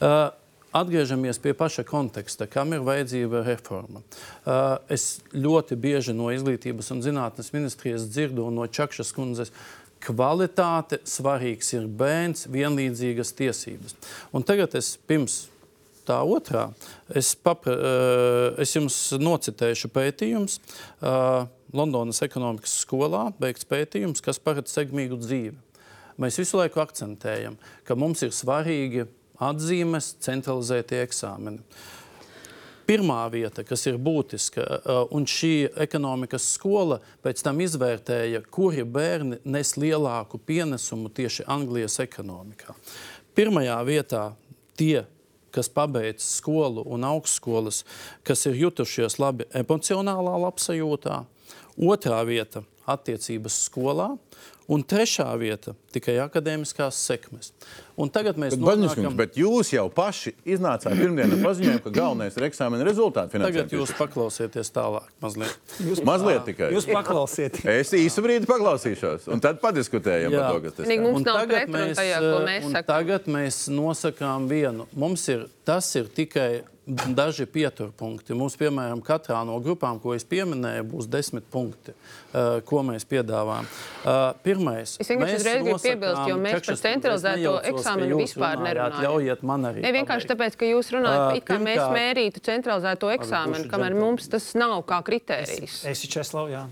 Uh, Atgriežamies pie paša konteksta, kam ir vajadzīga reforma. Uh, es ļoti bieži no izglītības un zinātnes ministrijas dzirdu no Čakšas kundzes, Kvalitāte svarīgs ir bērns, vienlīdzīgas tiesības. Un tagad es pirms tā otrā, es, papra, uh, es jums nocitēšu pētījums. Uh, Londonas ekonomikas skolā beigts pētījums, kas paredz segmīgu dzīvi. Mēs visu laiku akcentējam, ka mums ir svarīgi atzīmes, centralizētie eksāmeni. Pirmā vieta, kas ir būtiska, uh, un šī ekonomikas skola pēc tam izvērtēja, kuri bērni nes lielāku pienesumu tieši Anglijas ekonomikā. Pirmajā vietā tie, kas pabeidz skolu un augstskolas, kas ir jutušies labi emocionālā labsajūtā. Otrā vieta - attiecības skolā. Un trešā vieta - tikai akadēmiskās sekmes. Un tagad mēs Bet, nonākam... bet jūs jau paši iznācāt pirmdien ar paziņojumu, ka galvenais ir eksāmena rezultāti. Tagad jūs paklausieties tālāk mazliet. Jūs mazliet tikai. Jūs paklausieties. Es īsu brīdi paklausīšos, un tad padiskutējam Jā. par to, kas tas ir. mums Un nav mēs, tajā, ko mēs un sakām. Tagad mēs nosakām vienu. Mums ir, tas ir tikai daži pieturpunkti. Mums, piemēram, katrā no grupām, ko es pieminēju, būs desmit punkti, uh, ko mēs piedāvājam. Uh, pirmais, Es vienkārši mēs uzreiz gribu piebilst, jo mēs par centralizēto es eksāmenu jūs vispār runājāt. nerunājam. Ļaujiet man arī. Ne vienkārši pabeigt. tāpēc, ka jūs runājat, uh, it kā mēs mērītu centralizēto eksāmenu, kamēr mums tas nav kā kritērijs. Es esmu Česlavs, jā.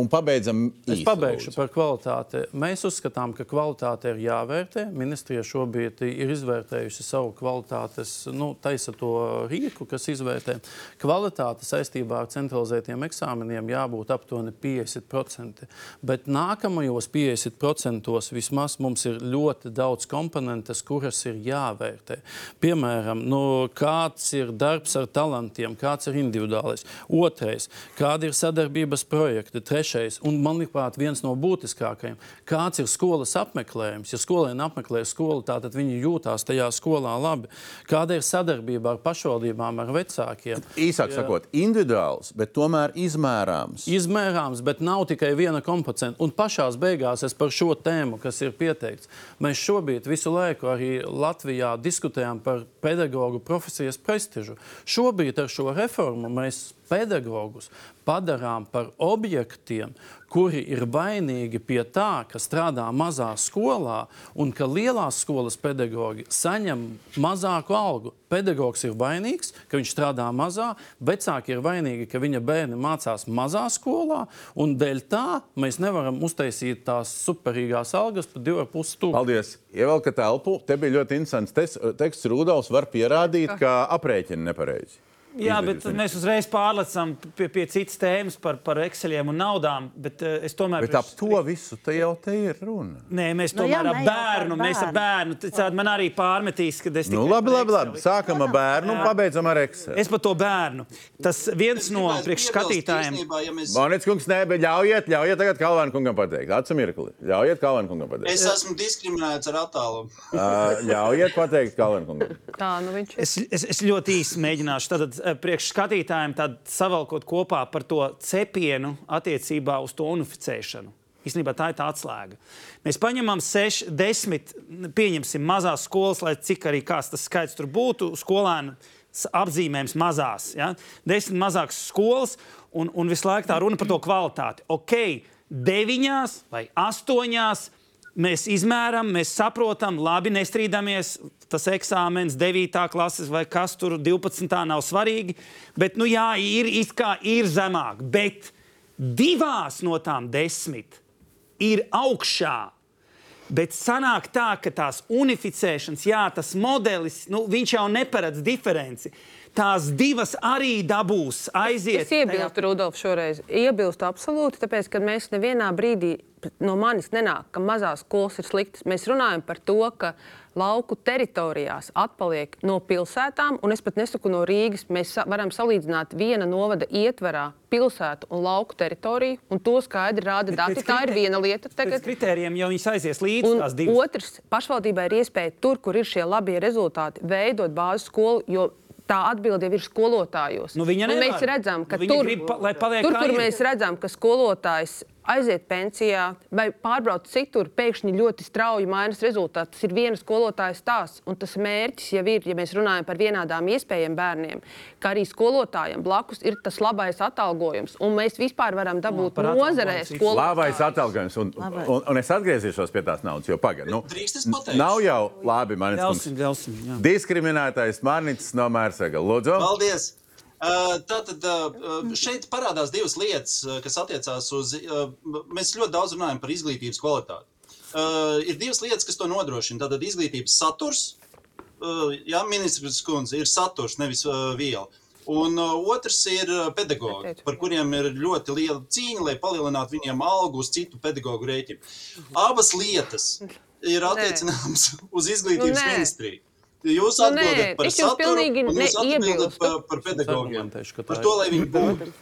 Un pabeidzam Es pabeigšu lūdzu. par kvalitāti. Mēs uzskatām, ka kvalitāte ir jāvērtē. Ministrija šobrīd ir izvērtējusi savu kvalitātes, nu, taisa to rīku, kas izvērtē. Kvalitāte saistībā ar centralizētiem eksāmeniem jābūt aptuveni 50%. Bet nākamajos 50% vismaz mums ir ļoti daudz komponentes, kuras ir jāvērtē. Piemēram, nu, kāds ir darbs ar talantiem, kāds ir individuālais. Otrais, kāda ir sadarbības projekti. Trešais, un manuprāt, viens no būtiskākajiem, kāds ir skolas apmeklējums. Ja skolēni apmeklē skolu, tad viņi jūtās tajā skolā labi. Kāda ir sadarbība ar pašvaldībām, ar vecākiem? Īsāk sakot, individuāls, bet tomēr izmērāms. Izmērāms, bet nav tikai viena kompetence. Un pašā beigās es par šo tēmu, kas ir pieteikts, mēs šobrīd visu laiku arī Latvijā diskutējam par pedagoģu profesijas prestižu. Šobrīd ar šo reformu mēs pedagogus padarām par objektiem, kuri ir vainīgi pie tā, ka strādā mazā skolā un ka lielās skolas pedagoģi saņem mazāku algu. Pedagogs ir vainīgs, ka viņš strādā mazā, vecāki ir vainīgi, ka viņa bērni mācās mazā skolā, un dēļ tā mēs nevaram uztaisīt tās superīgās algas par 2,5 stūri. Paldies! Ievelkat telpu. Te bija ļoti interesants teksts. Rudolfs var pierādīt, ka aprēķini nepareizi. Jā, bet mēs uzreiz pārlecam pie, pie citas tēmas par, par Exceliem un naudām. Bet, uh, es tomēr. Bet ap to visu te jau te ir runa. Nē, mēs Nu tomēr jā, ar ne jau par bērnu. Mēs ar bērnu. Tātad man arī pārmetīs, ka es Nu, tikai labi, par labi, labi. Exceli. Sākam ar bērnu un pabeidzam ar Excel. Es par to bērnu. Tas viens no priekšskatītājiem. Ja mēs... Monētas kungs, nē, bet ļaujiet, ļaujiet tagad Kalvāna kungam pateikt. Atsam mirkli. Ļaujiet Kalvāna kungam pateikt. Es esmu diskriminēts ar attālumu. Uh, ļaujiet pateikt Kalvāna kungam. Tā, nu viņš ir. Es, es, es ļoti īsi mēģināšu tad, eh, priekšskatītājiem tad savalkot kopā par to cepienu attiecībā uz to unificēšanu. Īstenībā tā ir tā atslēga. Mēs paņemam 6, 10, pieņemsim mazās skolas, lai cik arī kāds tas skaits tur būtu, skolēnu apzīmējums mazās. Ja? Desmit mazākas skolas, un, un visu laiku tā runa par to kvalitāti. Ok, deviņās vai astoņās mēs izmēram, mēs saprotam, labi, nestrīdamies. Tas eksāmenis, 9. klases vai kas tur 12. nav svarīgi. Bet, nu, jā, ir, it kā ir zemāk. Bet divās no tām desmit ir augšā. Bet sanāk tā, ka tās unificēšanas, jā, tas modelis, nu, viņš jau neparedz diferenci. Tās divas arī dabūs aiziet. Es iebilstu, Rudolf, šoreiz. Iebilstu absolūti, tāpēc, ka mēs nevienā brīdī no manis nenāk, ka mazās skolas ir sliktas. Mēs runājam par to, ka lauku teritorijās atpaliek no pilsētām, un es pat nesaku no Rīgas. Mēs varam salīdzināt viena novada ietverā pilsētu un lauku teritoriju, un to skaidri rāda dati. Tā ir viena lieta. Tagad. kritērijiem jau viņas aizies līdz Un tās divas. otrs, pašvaldībai ir iespēja tur, kur ir šie labie rezultāti, veidot bāzes skolu. jo Tā atbilde ir skolotājos. Nu, mēs redzam, ka Nu, tur, grib pa- tur, ir. mēs redzam, ka skolotājs aiziet pensijā vai pārbraukt citur, pēkšņi ļoti strauji mainās rezultāti. Tas ir viena skolotāja stāsts. Un tas mērķis jau ir, ja mēs runājam par vienādām iespējām bērniem, ka arī skolotājiem blakus ir tas labais atalgojums. Un mēs vispār varam dabūt par nozarē skolotājiem. Labais atalgojums. Un, un, un es atgriezīšos pie tās naudas, jo pagaidi. Nu, Drīkst es pateikšu? nav jau labi, man Ļausim, ļausim. jā. Diskriminētais Mārnītis no Mērsega. Lūdzu. Paldies! Tātad uh, šeit parādās divas lietas, kas attiecās uz. Mēs ļoti daudz runājam par izglītības kvalitāti. Ir divas lietas, kas to nodrošina. Tātad izglītības saturs, jā, ministrs kundze, ir saturs, nevis viela. Un otrs ir pedagogi, par kuriem ir ļoti liela cīņa, lai palielinātu viņiem algu uz citu pedagoģu rēķinu. Abas lietas [laughs] ir attiecināmas uz izglītības Nu, ministriju. Jūs Nu, nē, atbildat par es jums saturu, pilnīgi un jūs neiebilstu. atbildat par, par pedagogiem. argumentēšu, ka tā Par ir. to, lai viņi [laughs] būtu.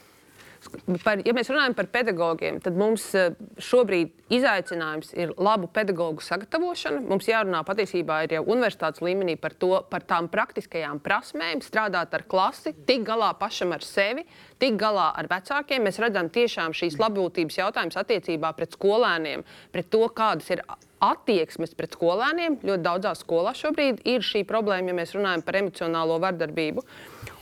Par, ja mēs runājam par pedagogiem, tad mums eh, šobrīd izaicinājums ir labu pedagoģu sagatavošana. Mums jārunā patiesībā jau universitātes līmenī par, to, par tām praktiskajām prasmēm, strādāt ar klasi, tikt galā pašam ar sevi, tikt galā ar vecākiem. Mēs redzam tiešām šīs labklājības jautājumus attiecībā pret skolēniem, pret to, kādas ir attieksmes pret skolēniem. Ļoti daudzās skolās šobrīd ir šī problēma, ja mēs runājam par emocionālo vardarbību.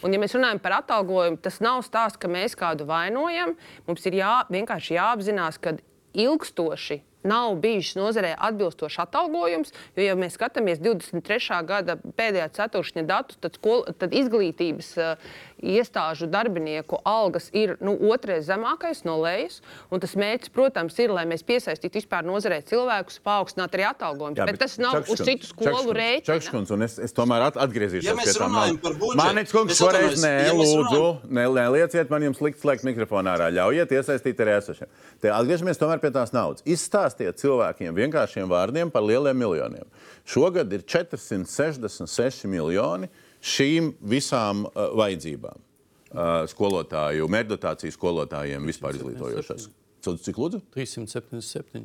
Un, ja mēs runājam par atalgojumu, tas nav stāsts, ka mēs kādu vainojam. Mums ir jā, vienkārši jāapzinās, ka ilgstoši nav bijis nozarē atbilstošs atalgojums. Jo, ja mēs skatāmies 23. gada pēdējā ceturkšņa datus, tad, skol, tad izglītības uh, iestāžu darbinieku algas ir nu, otrais zemākais no lejas. Un tas mērķis, protams, ir, lai mēs piesaistītu vispār nozarē cilvēkus, paaugstināt arī atalgojumus. Bet, bet tas nav uz citu skolu rēķina. Čakškunds, un es, es tomēr at, atgriezīšos Ja pie budžetu, Mānīts kungs, šoreiz nē, ja lūdzu, ne, nelieciet man jums likt slēgt mikrofonu ārā. Ļaujiet iesaistīt arī esošiem. Te atgriežamies tomēr pie tās naudas. Izstāstiet cilvēkiem vienkāršiem vārdiem par lieliem miljoniem. Šogad ir 466 miljoni šīm visām uh, vajadzībām. Uh, skolotāju, mērķdotāciju skolotājiem vispār izglītojošās. Cik- lūdzu? 377.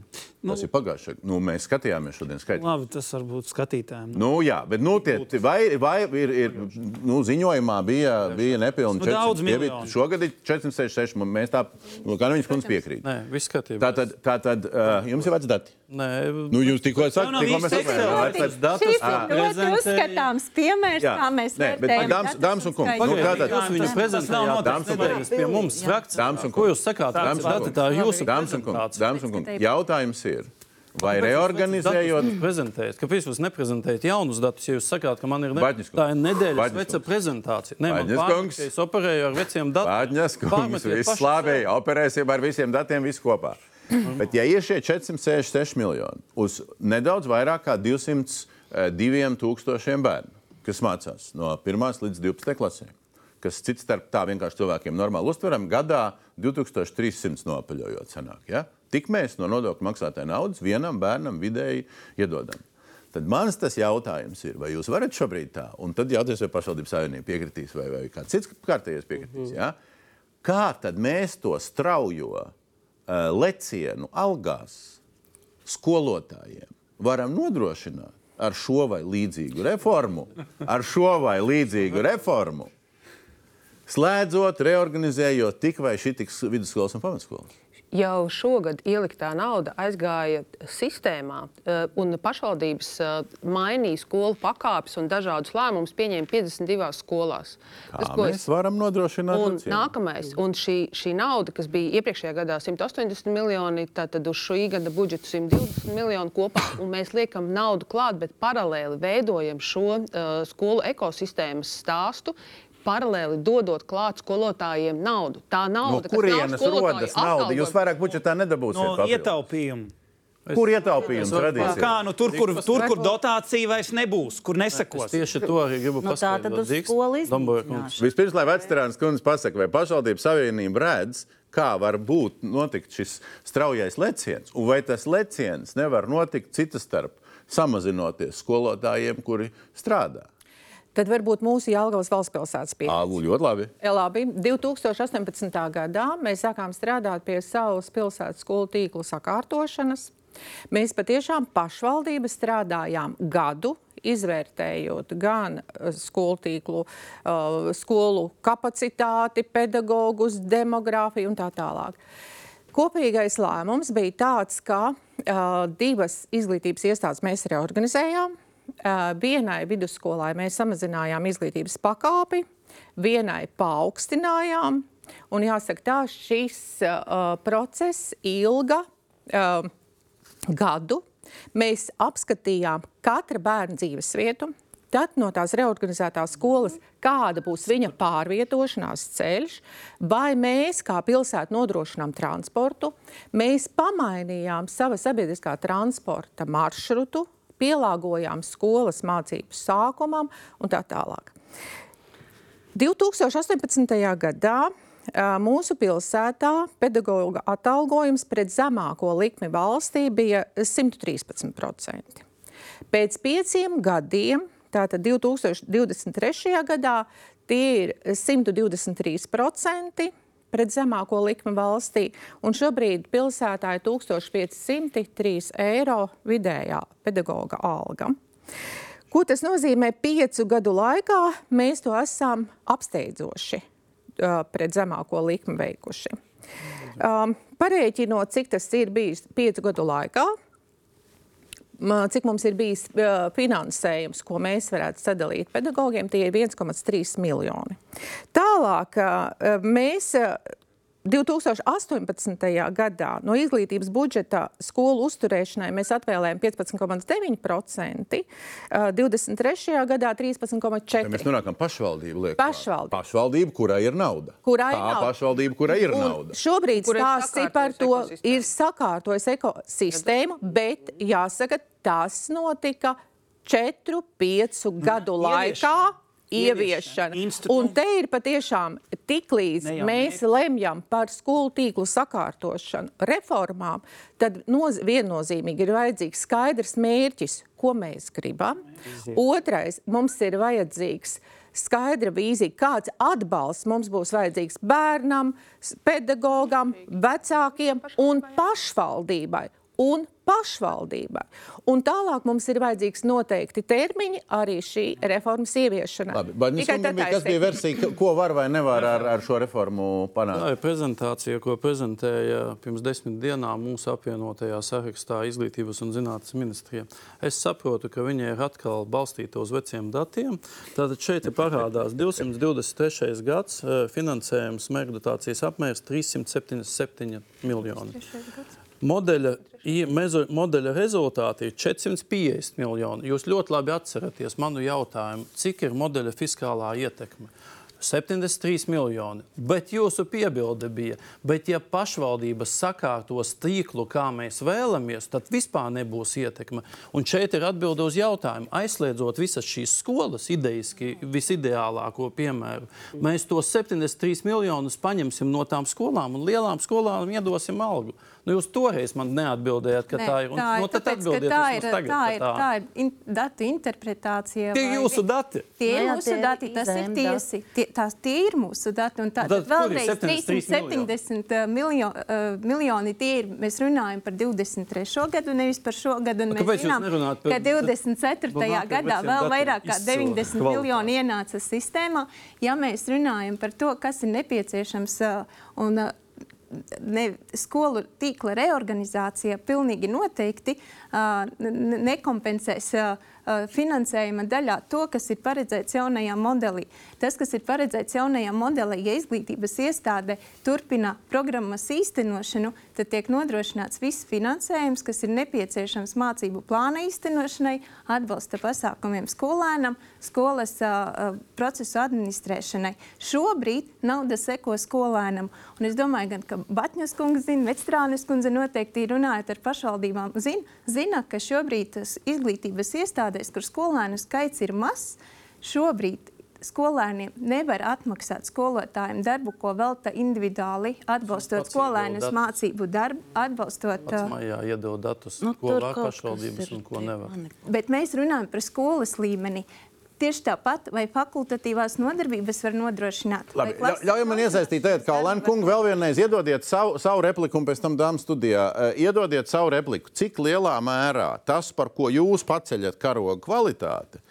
Tas ir pagājušais. Nu, mēs skatījāmies šodien skaitļus. Labi, tas varbūt skatītājiem. Nu, jā, bet nu, tie, vai, vai ir, ir nu, ziņojumā bija, bija Nu, daudz 400, tie bija- miljoni. Šogad ir 466. un Mēs tā, nu, kā viņas kundze piekrīt. Nē, viss kārtībā. Tā tad, tā tad uh, jums ir veci dati. Nē, Nu, jūs tikko sakāt, tikko mēs veci datus Šis ir uzskatāms piemērs, Jā. kā mēs Nē, bet, vērtējam. dāmas- un kungi, nu, tātad- jūs viņu Tas nav prezentējāt Dāmas un kungi. pie mums. Fakts. Dāmas un Ko jūs sakāt? Dāmas un kungi. tā ir jūsu Dāmas un kungi, kungi, jautājums ir, vai reorganizējot Prezentējot, kāpēc jūs neprezentējat jaunus datus, ja jūs sakāt, ka man ir ne... Baģņas kungs. tā ir nedēļas veca prezentācija? Nē, ka es operēju ar veciem datiem. Pāģņas, kungs, viss slāpēji, operēsim ar visiem datiem, visu kopā. [clears throat] Bet, ja ir šie 466 miljoni uz nedaudz vairāk kā 202 tūkstošiem bērnu, kas mācās no 1 līdz 12 klasēm, kas cits starp tā vienkārši cilvēkiem normāli uztveram, gadā 2300 nopaļojot sanāk. Ja? Tik mēs no nodokļu maksātāja naudas vienam bērnam vidēji iedodam. Tad mans tas jautājums ir, vai jūs varat šobrīd tā, un tad jautājums, vai pašvaldības savienība piekritīs, vai, vai kāds cits kārtējais piekritīs. Ja? Kā tad mēs to straujo lecienu algās skolotājiem varam nodrošināt ar šo vai līdzīgu reformu, ar šo vai līdzīgu reformu, slēdzot, reorganizējot tik vai šitiks vidusskolas un pamatskolas? Jau šogad ieliktā nauda aizgāja sistēmā, eh, un pašvaldības eh, mainīja skolu pakāpes un dažādus lēmumus pieņēma 52 skolās. Kā mēs varam nodrošināt Un lecienu? nākamais, un šī, šī nauda, kas bija iepriekšējā gadā 180 miljoni, tad uz šī gada budžetu 120 miljoni kopā, un mēs liekam naudu klāt, bet paralēli veidojam šo uh, skolu ekosistēmas stāstu. Paralēli dodot klāt skolotājiem naudu. Tā No nauda, kas kurienes rodas nauda? Jūs vairāk budžetā nedabūsiet. No ietaupījumu. Kur ietaupījums Es radīsies? Kā, nu, tur, kur, tur, kur dotācija vairs nebūs, kur Es nesakos. tieši to arī gribu Nu, tā tad uz skolu kungs. Vispirms, lai veterāns kundze pasakā, vai pašvaldības savienība redz, kā var būt notikt šis straujais leciens, un vai tas leciens nevar notikt citas starp, samazinoties skolotājiem, kuri strādā. Tad varbūt mūsu Jālgavas valsts pilsētas pieeja. Ā, ļoti labi. Labi, 2018. gadā mēs sākām strādāt pie savas pilsētas skolu tīkla sakārtošanas. Mēs patiešām pašvaldība strādājām gadu, izvērtējot gan skolu tīklu, skolu kapacitāti, pedagogus, demogrāfiju un tā tālāk. Kopīgais lēmums bija tāds, ka divas izglītības iestādes mēs reorganizējām. Vienai vidusskolai mēs samazinājām izglītības pakāpi, vienai paaugstinājām. Un jāsaka, tā šis uh, process ilga uh, gadu. Mēs apskatījām katra bērna dzīves vietu, tad no tās reorganizētās skolas, kāda būs viņa pārvietošanās ceļš, vai mēs kā pilsēta nodrošinām transportu, mēs pamainījām sava sabiedriskā transporta maršrutu, pielāgojām skolas mācību sākumam un tā tālāk. 2018. gadā mūsu pilsētā pedagoģa atalgojums pret zemāko likmi valstī bija 113%. Pēc pieciem gadiem Tātad 2023. gadā tie ir 123% pret zemāko likmi valstī, un šobrīd pilsētā ir 1503 eiro vidējā pedagoga alga. Ko tas nozīmē? Piecu gadu laikā mēs to esam apsteidzoši pret zemāko likmi veikuši. Um, Parēķinot, cik tas ir bijis piecu gadu laikā, cik mums ir bijis finansējums, ko mēs varētu sadalīt pedagogiem, tie ir 1,3 miljoni. Tālāk mēs 2018. gadā no izglītības budžeta skolu uzturēšanai mēs atvēlējām 15,9%, 23. gadā 13,4%. Mēs nonākam pašvaldību lietu. Pašvaldību. Pašvaldību, kurai ir nauda. Kurai Tā nauda. pašvaldība, kurai ir Un nauda. Šobrīd ir ir par to, sakārtojis ir sakārtojis ekosistēmu, bet jāsaka, tas notika 4-5 gadu laikā. Ieviešana. Institū- Un te ir patiešām tik līdz Ne jau mēs lemjam par skolu tīklu sakārtošanu, reformām, tad noz, viennozīmīgi ir vajadzīgs skaidrs mērķis, ko mēs gribam. Otrais, mums ir vajadzīgs skaidra vīzija, kāds atbalsts mums būs vajadzīgs bērnam, pedagogam, vecākiem un pašvaldībai. Un pašvaldībai. Un tālāk mums ir vajadzīgs noteikti termiņi arī šī reformas ieviešanai. Labi, bet Tikai tad tā kas bija versija, ko var vai nevar ar, ar šo reformu Tā panākt? ir prezentācija, ko prezentēja pirms desmit dienām mūsu apvienotajā sarakstā Izglītības un zinātnes ministrijā. Es saprotu, ka viņi ir atkal balstīti uz veciem datiem. Tātad šeit ir parādās 223. gads, eh, finansējums mērķa dotācijas apmērs 377 miljoni. Modeļa, mezo- modeļa rezultāti ir 450 miljoni. Jūs ļoti labi atceraties manu jautājumu, cik ir modeļa fiskālā ietekme. 73 miljoni. Bet jūsu piebilde bija, bet ja pašvaldības sakārtos tīklu, kā mēs vēlamies, tad vispār nebūs ietekme. Un šeit ir atbilde uz jautājumu. Aizliedzot visas šīs skolas, idejiski visideālāko piemēru, mēs tos 73 miljonus paņemsim no tām skolām un lielām skolām iedosim algu. Nu, jūs toreiz man neatbildējāt, ka Nē, tā ir. Un, tā ir, nu, tad tāpēc, ka atbildiet tā ir, tagad, tā ir, tā ir in, datu interpretācija. Tie ir jūsu dati. Tie ir Nu jā, mūsu dati, tas ir tiesi. Tie, tās, tie ir mūsu dati. Un tā, Tad tad vēlreiz 73 370 miljo, uh, miljoni tie ir. Mēs runājam par 23. gadu, nevis par šo gadu. Mēs kāpēc zinām, ka 24. Runāt par gadā vēl vairāk kā izcila 90 kvalitāte. miljoni ienāca sistēmā. Ja mēs runājam par to, kas ir nepieciešams uh, un uh, ne, skolu tīkla reorganizācija pilnīgi noteikti uh, nekompensēs uh, finansējuma daļā to, kas ir paredzēts jaunajā modelī. Tas, kas ir paredzēts jaunajā modelī, ja izglītības iestāde turpina programmas īstenošanu, tad tiek nodrošināts viss finansējums, kas ir nepieciešams mācību plāna īstenošanai, atbalsta pasākumiem skolēnam, skolas uh, uh, procesu administrēšanai. Šobrīd nauda seko skolēnam. Un es domāju, gan, ka Batņas kungs zina, Vecstrānes kundze noteikti runājot ar pašvaldībām, zina, zina ka šobrīd izglītības iestādēs, kur skolēnu skaits ir mazs, šobrīd skolēniem nevar atmaksāt skolotājiem darbu, ko velta individuāli, atbalstot skolēnus mācību darbu, atbalstot. Pats maijā iedod datus, Nu, ko var pašvaldības un ko nevar. Bet mēs runājam par skolas līmeni. Tieši tāpat, vai fakultatīvās nodarbības var nodrošināt? Labi, klases Ļaujiet man iesaistīt, tagad, kā Lēna kunga, vēl vienreiz iedodiet savu, savu repliku, un pēc tam dāmas studijā. eh, Iedodiet savu repliku. Cik lielā mērā tas, par ko jūs paceļat karoga kvalitāti,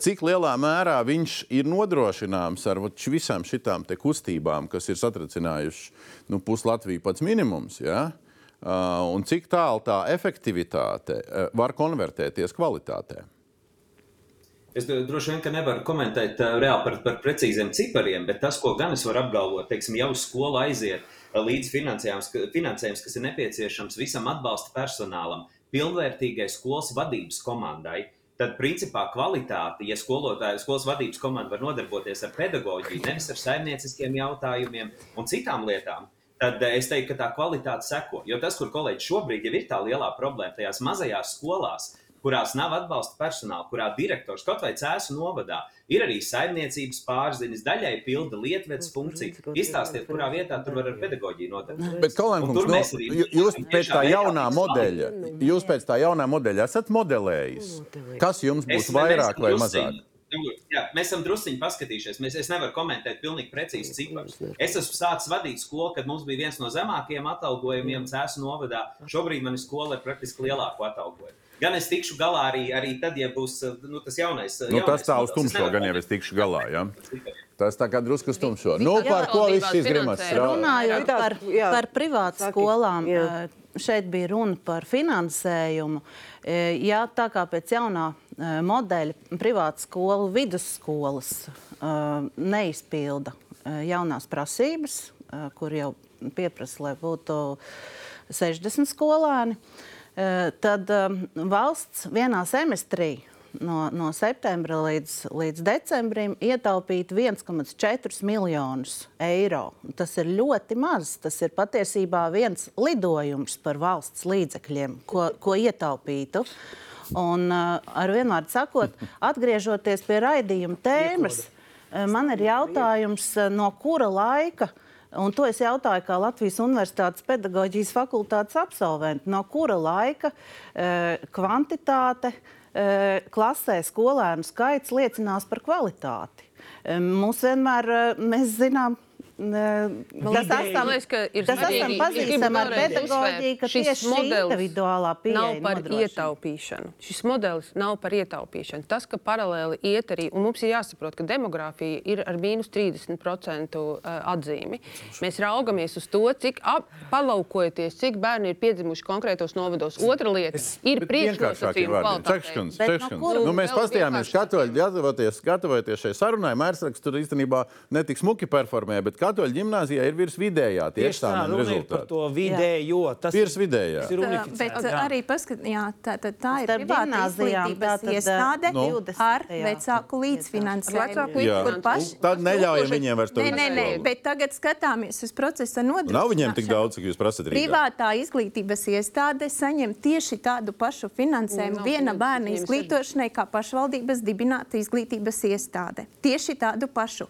cik lielā mērā viņš ir nodrošināms ar visām šitām te kustībām, kas ir satricinājušas nu, pusi Latviju pats minimums. Ja? Uh, un cik tālu tā efektivitāte uh, var konvertēties kvalitātē? Es droši vien nevaru komentēt uh, reāli par, par precīziem cipariem, bet tas, ko gan es varu apgalvot, teiksim, jau uz skolu aiziet uh, līdz finansējums, ka- finansējums, kas ir nepieciešams visam atbalsta personālam, pilnvērtīgai skolas vadības komandai. Tad, principā, kvalitāte, ja skolotāja, skolas vadības komanda var nodarboties ar pedagoģiju, nevis ar saimnieciskiem jautājumiem un citām lietām, tad eh, es teiktu, ka tā kvalitāte seko. Jo tas, kur kolēģi šobrīd ir tā lielā problēma, tajās mazajās skolās, kurās nav atbalsta personāla, kurā direktors kaut vai cēsu novadā, ir arī saimniecības pārziņas, daļai pilda lietvedes funkciju. Izstāstiet, kurā vietā tur var ar pedagoģiju nodarboties. Bet, Kalēn, Un kungs, tur no, mēs arī jū- jūs tiešām pēc tā jaunā modeļa, jūs pēc tā jaunā modeļa esat modelējis, kas jums būs Es- vairāk vai mazāk? drusciņi- Jā, mēs esam druskuļi paskatījušies. Mēs, es nevaru komentēt pilnīgi precīzi ciparus. Es esmu sācis vadīt skolu, kad mums bija viens no zemākajiem atalgojumiem Cēzu novadā. Šobrīd man ir skola ar praktiski lielāku atalgojumu. Gan es tikšu galā arī, arī tad, ja būs nu, tas jaunais. Nu, jaunais tas tā uz tumšo gan jau es tikšu galā. Ja? Tas tā kā drusku uz tumšo. Nu, par ko viss šis finansē. Runājot par, par privātu skolām, eh, šeit bija runa par finansējumu. Eh, Jā, tā kā pēc jaunā eh, modeļa privātu skolu vidusskolas neizpilda jaunās prasības, kur jau pieprasa, lai būtu 60 skolēni, eh, tad eh, valsts vienā semestrī no, no septembra līdz, līdz decembrim ietaupīt 1,4 miljonus eiro. Tas ir ļoti maz. Tas ir patiesībā viens lidojums par valsts līdzekļiem, ko, ko ietaupītu. Un, uh, ar vienvārdu sakot, [laughs] atgriežoties pie raidījuma tēmas, uh, man ir jautājums, uh, no kura laika Un to es jautāju, kā Latvijas Universitātes pedagoģijas fakultātes absolvents, no kura laika e, kvantitāte e, klasē skolēnu skaits liecinās par kvalitāti. E, mums vienmēr, e, mēs zinām, tas esam, liekas, ka ir tas esam es pazīstami ar pedagoģiju, ka šis tieši modelis individuālā pieeja nav par nodrošina. ietaupīšanu. Šis modelis nav par ietaupīšanu. Tas, ka paralēli iet arī, un mums ir jāsaprot, ka demogrāfija ir ar mīnus 30% atzīmi. Mēs raugamies uz to, cik ap, palaukojoties, cik bērni ir piedzimuši konkrētos novados. Otra lieta ir priekšnosacījuma kvalitāte. Nu, mēs gatavoties, gatavoties šai sarunai. Mērsraksts tur īstenībā netik smuki performē, bet katoļu ģimnāzijā ir virs vidējā tie Tieši tā, runa ir par rezultāti. to vidējo. Tas Virs vidējā. tas ir unificēts. Bet jā. arī paskat, jā, tā, tā, tā ir privāta izglītības iestāde Nu. ar 20. vecāku līdzfinansējumu. Paši Tad neļaujam viņiem vairs to Nē, nē, nē, bet tagad skatāmies uz procesa nodrošināšanu. Nav viņiem tik daudz, cik jūs prasat Rīgā. Privātā izglītības iestāde saņem tieši tādu pašu finansējumu viena bērna izglītošanai, kā pašvaldības dibināta izglītības iestāde. Tieši tādu pašu.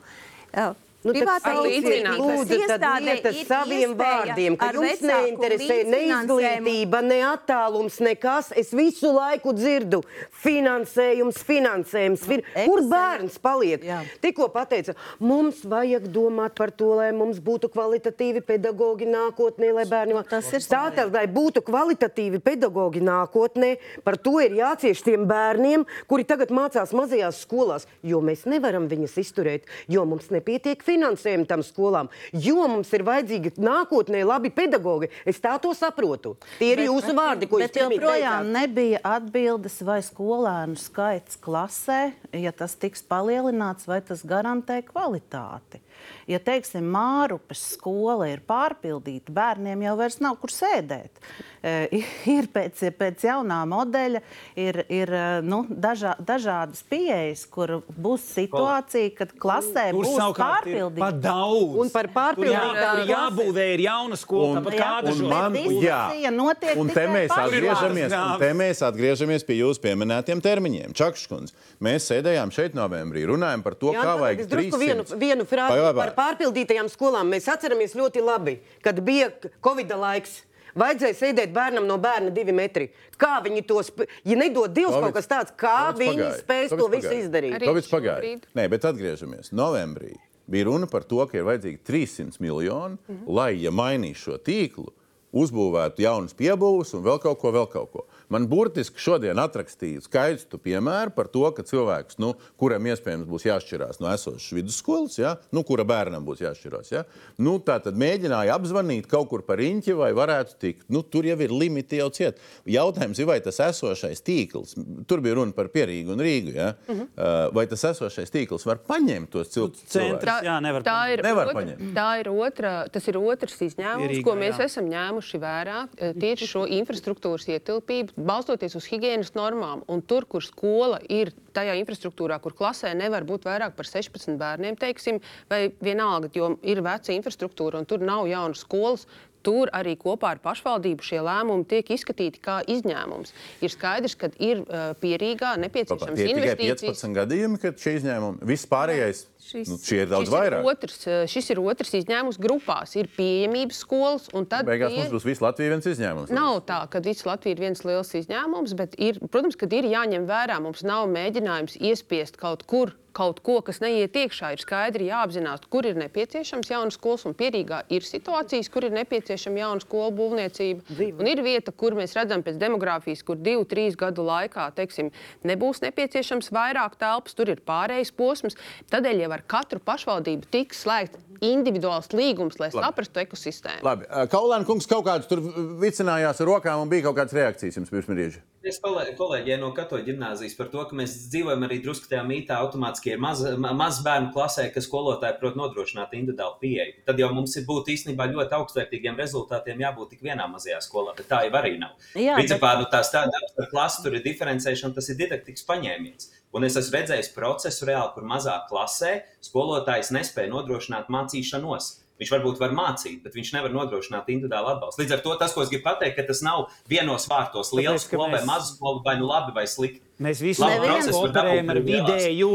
Uh, Nu, lūdzu, tad iestāde liet ar ir saviem vārdiem, ka jums neinteresē ne izglītība, ne attālums, nekas. Es visu laiku dzirdu finansējums, finansējums. Fin... Kur bērns paliek? Jā. Tikko pateica, mums vajag domāt par to, lai mums būtu kvalitatīvi pedagoģi nākotnē, lai bērni Tas ir Tātad, lai būtu kvalitatīvi pedagoģi nākotnē, par to ir jācieš tiem bērniem, kuri tagad mācās mazajās skolās, jo mēs nevaram viņus izturēt, jo mums nepietiek finansējuma tam skolām, jo mums ir vajadzīgi nākotnē labi pedagoģi. Es tā to saprotu. Tie ir jūsu vārdi, ko jūs Bet joprojām nebija atbildes, vai skolēnu skaits klasē, ja tas tiks palielināts, vai tas garantē kvalitāti. Ja, teiksim, Mārupes skola ir pārpildīta, bērniem jau vairs nav kur sēdēt. E, [laughs] ir pēc, pēc jaunā modeļa, ir, ir e, nu, dažā, dažādas pieejas, kur būs situācija, kad klasē Tur būs pārpildīta. pa daudz. Un par jā- pārpildītām tur jābūvē ir jauna skola, Un- tāpat Jā, kā Un dažos. man, jā, notiek un te mēs, atgriežamies, un te mēs atgriežamies pie jūsu pieminētiem termiņiem. Čakškunds, mēs sēdējām šeit novembrī, runājam par to, Jā, kā tad vajag es drusku vienu, 300. vienu frāzi Vai, par pārpildītajām skolām. Mēs atceramies ļoti labi, kad bija Covid laiks. Vajadzēja sēdēt bērnam no bērna divi metri. Kā viņi to spēj? Ja nedod Dievs Covid- kaut kas tāds, kā Covids viņi pagāja. spēs to Covids visu pagāja. izdarīt? Arī Covid pagāja. Nē, bet atgriežamies. Novembrī bija runa par to, ka ir vajadzīgi 300 miljoni, lai, ja mainīs šo tīklu, uzbūvētu jaunas piebūves un vēl kaut ko, vēl kaut ko. Man burtiski šodien atrakstīja skaistu piemēru par to, ka cilvēks, nu, kuram iespējams būs jāšķirās no esošas vidusskolas, ja? nu, kura bērnam būs jāšķirās, ja? nu, tā tad mēģināja apzvanīt kaut kur par riņķi, vai varētu tikt. Nu, tur jau ir limiti jau ciet. Jautājums ir, vai tas esošais tīkls, tur bija runa par Pierīgu un Rīgu, ja? uh -huh. vai tas esošais tīkls var paņemt tos cilvēkus? Centrs, jā, nevar tā ir, Nevar otra, paņemt. tā ir otra, tas ir otrs izņēmums, Rīgā, ko mēs jā. esam ņēmuši vērā tieši šo infrastruktūras ietilpību, balstoties uz higiēnas normām. Un tur, kur skola ir tajā infrastruktūrā, kur klasē nevar būt vairāk par 16 bērniem, teiksim, vai vienalga, jo ir veca infrastruktūra un tur nav jaunas skolas. Tur arī kopā ar pašvaldību šie lēmumi tiek izskatīti kā izņēmums. Ir skaidrs, ka ir uh, pierīgā nepieciešams Tie ir tikai investīcijas. 15 gadījumi, kad šie izņēmumi, viss pārējais, Šis- nu, šie ir daudz Šis vairāk. ir, otrs, eh, šis ir otrs izņēmums grupās. Ir pieejamības skolas, Beigās tie- mums būs viss Latvijas viens izņēmums. Nav tā, ka viss Latvija ir viens liels izņēmums, bet, ir, protams, ka ir jāņem vērā. Mums nav mēģinājums iespiest kaut kur kaut ko, kas neiet iekšā. Ir skaidri jāapzinās, kur ir nepieciešams jaunas skolas, un pierīgā ir situācijas, kur ir nepieciešama jauna skolu būvniecība. Un ir vieta, kur mēs redzam pēc demogrāfijas, kur divu, trīs gadu laikā teiksim, nebūs nepieciešams vairāk telpas, tur ir pārējais posms. Tādēļ jau ar katru pašvaldību tiks slēgts individuāls līgums, lai Labi. saprastu ekosistēmu. Labi, Kaulēna kungs kaut kādus tur vicinājās ar rokām un bija kaut kādas reakcijas jums pirms brīža. Es kolē- kolēģiem no Katoļa gimnāzijas par to, ka mēs dzīvojam arī drusku tajā mītā, automātiski ir maz, ma- maz bērnu klasē, ka skolotāji prot nodrošināt individuālu pieeju. Tad jau mums ir būtu īstenībā ļoti augstvērtīgiem rezultātiem jābūt tik vienā mazajā skolā, bet tā jau arī nav. Jā, Principā nu, tās tādas par klasi tur ir diferencēšana, tas ir didaktikas paņēmiens. Un es esmu redzējis procesu reāli, kur mazā klasē skolotājs nespēja nodrošināt mācīšanos. Viņš varbūt var mācīt, bet viņš nevar nodrošināt individuālu atbalstu. Līdz ar to tas, ko es gribu pateikt, ka tas nav vienos vārtos ka skola vai mēs- maza skola, vai nu labi vai slikti. Mēs visi operējam ar vidējo.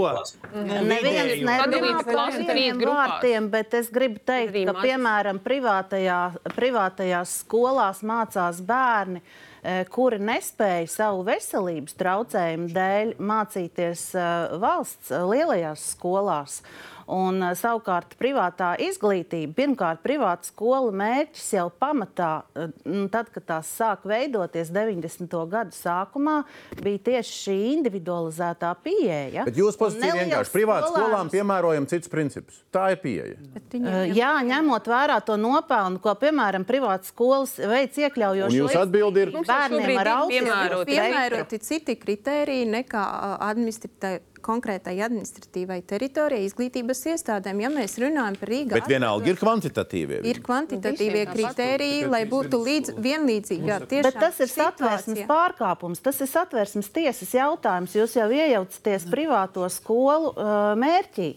Neviens nerunā par vieniem grupās. vārtiem, bet es gribu teikt, ka, piemēram, privātajā, privātajās skolās mācās bērni, eh, kuri nespēja savu veselības traucējumu dēļ mācīties eh, valsts eh, lielajās skolās. Un, eh, savukārt, privātā izglītība, pirmkārt, privāta skola mērķis jau pamatā, eh, nu, tad, kad tās sāk veidoties 90. gadu sākumā, bija tieši šī individualizētā pieeja. Bet jūs pozitīvi vienkārši privātu skolām piemērojam citus principus. Tā ir pieeja. Uh, Jā, ņemot vērā to nopelnu, ko, piemēram, privātas skolas veids iekļaujoši. Un jūsu atbildi ir? Bērniem ar autismu piemēroti- citi kriteriji nekā administratīvai. Konkrētai administratīvai teritorijai, izglītības iestādēm, ja mēs runājam par Rīgā. Bet vienalga ir kvantitatīvie. ir kvantitatīvie tāpat. kritēriji, lai būtu līdz, vienlīdzīgā tieši Bet tas ir satversmes pārkāpums, tas ir satversmes tiesas jautājums. Jūs jau iejaucaties privāto skolu uh, mērķī.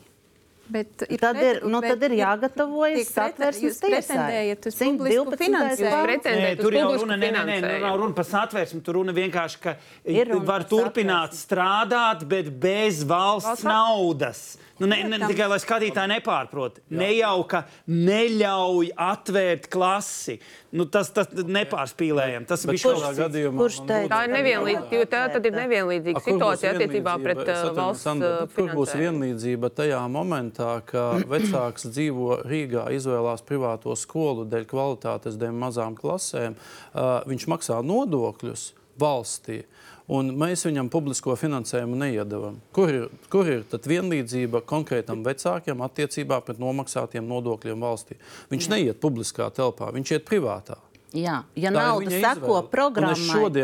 Bet ir Tad ir- nu, tad ir jāgatavojas satversmes jūs tiesai. pretendējat uz 112. publisku finansējumu. Nē, tur jau runa, nē, nē, nē, nu nav runa par satversmi. Tur runa vienkārši, ka Ir runa var turpināt strādāt, bet bez valsts Valsts- naudas. Nu, ne, ne, tikai lai skatītāji nepārprot. Ne jau ka neļauj atvērt klasi. Nu, tas tas nepārspīlējam. Tas bija šādā gadījumā kurš teica? Tā ir nevienlīdzīga, tā tad ir nevienlīdzīga situācija attiecībā pret uh, valsts uh, bet Kur būs finansējumu. vienlīdzība tajā momentā, ka [coughs] vecāks dzīvo Rīgā, izvēlās privāto skolu dēļ kvalitātes, dēļ mazām klasēm, uh, viņš maksā nodokļus valstī. Un mēs viņam publisko finansējumu neiedavam. Kur ir, kur ir tad vienlīdzība konkrētam vecākiem attiecībā pret nomaksātiem nodokļiem valstī? Viņš neiet publiskā telpā, viņš iet privātā. Jā, ja Tā nauda seko programmai,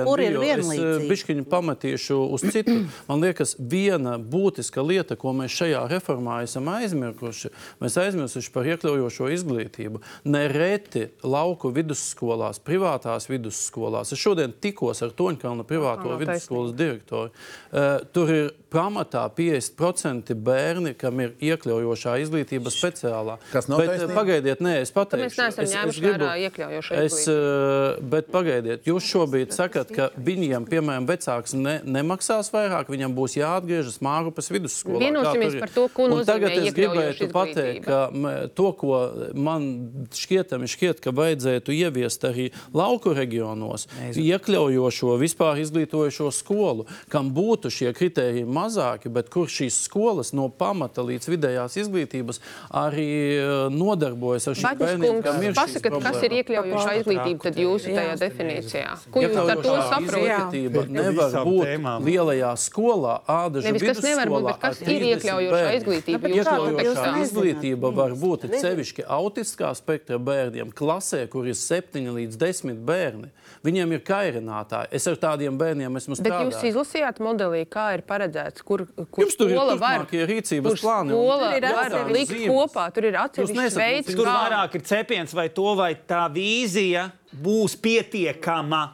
kur ir biju- Es vienlīdzība? bišķiņu pametīšu uz citu. Man liekas, viena būtiska lieta, ko mēs šajā reformā esam aizmirsuši, mēs aizmirsuši par iekļaujošo izglītību. Nereti lauku vidusskolās, privātās vidusskolās. Es šodien tikos ar Toņkalna privāto nav vidusskolas direktoru. Uh, tur ir pamatā 50% bērni, kam ir iekļaujošā izglītība speciālā. Kas nav Bet, taisnība? Pagaidiet, nē, es pateikšu. mēs neesam Es- es ņēmuši gribu- vērā iekļaujošo Es, izglītību. Uh, bet pagaidiet, jūs šobrīd sakat, ka viņiem, piemēram, vecāks ne, nemaksās vairāk, viņam būs jāatgriežas Mārupas vidusskolā. Vienosimies par to, ko Un nozīmē Tagad es gribētu pateikt, ka to, ko man šķietami šķiet, ka vajadzētu ieviest arī lauku reģionos, iekļaujošo vispār izglītojošo skolu, kam būtu šie kritēriji mazāki, bet kur šīs skolas no pamata līdz vidējās izglītības arī eh, nodarbojas ar šiem bērniem. kam ir šīs Pasakiet, kas ir iekļaujošā izglītība tad jūsu tajā definīcijā? Ko jūs ar to saprotat? izglītība nevar būt lielajā skolā, ādažu Nevis kas nevar būt, bet kas ir iekļaujošā izglītība Iekļaujošā izglītība var būt sevišķi autistiskā spektra bērniem, klasē, kur ir 7 līdz 10 bērni. Viņiem ir kairinātāji. Es ar tādiem bērniem esmu Bet jūs strādājis. izlasījāt modelī, kā ir paredzēts, kur, kur Jums tur ir turpmākie rīcības plāni un- skola Tur ir var likt zīmes. kopā. Tur ir atsevišķs nesaprotat, veids, Tur vairāk ir cepiens, vai to vai tā vīzija būs pietiekama.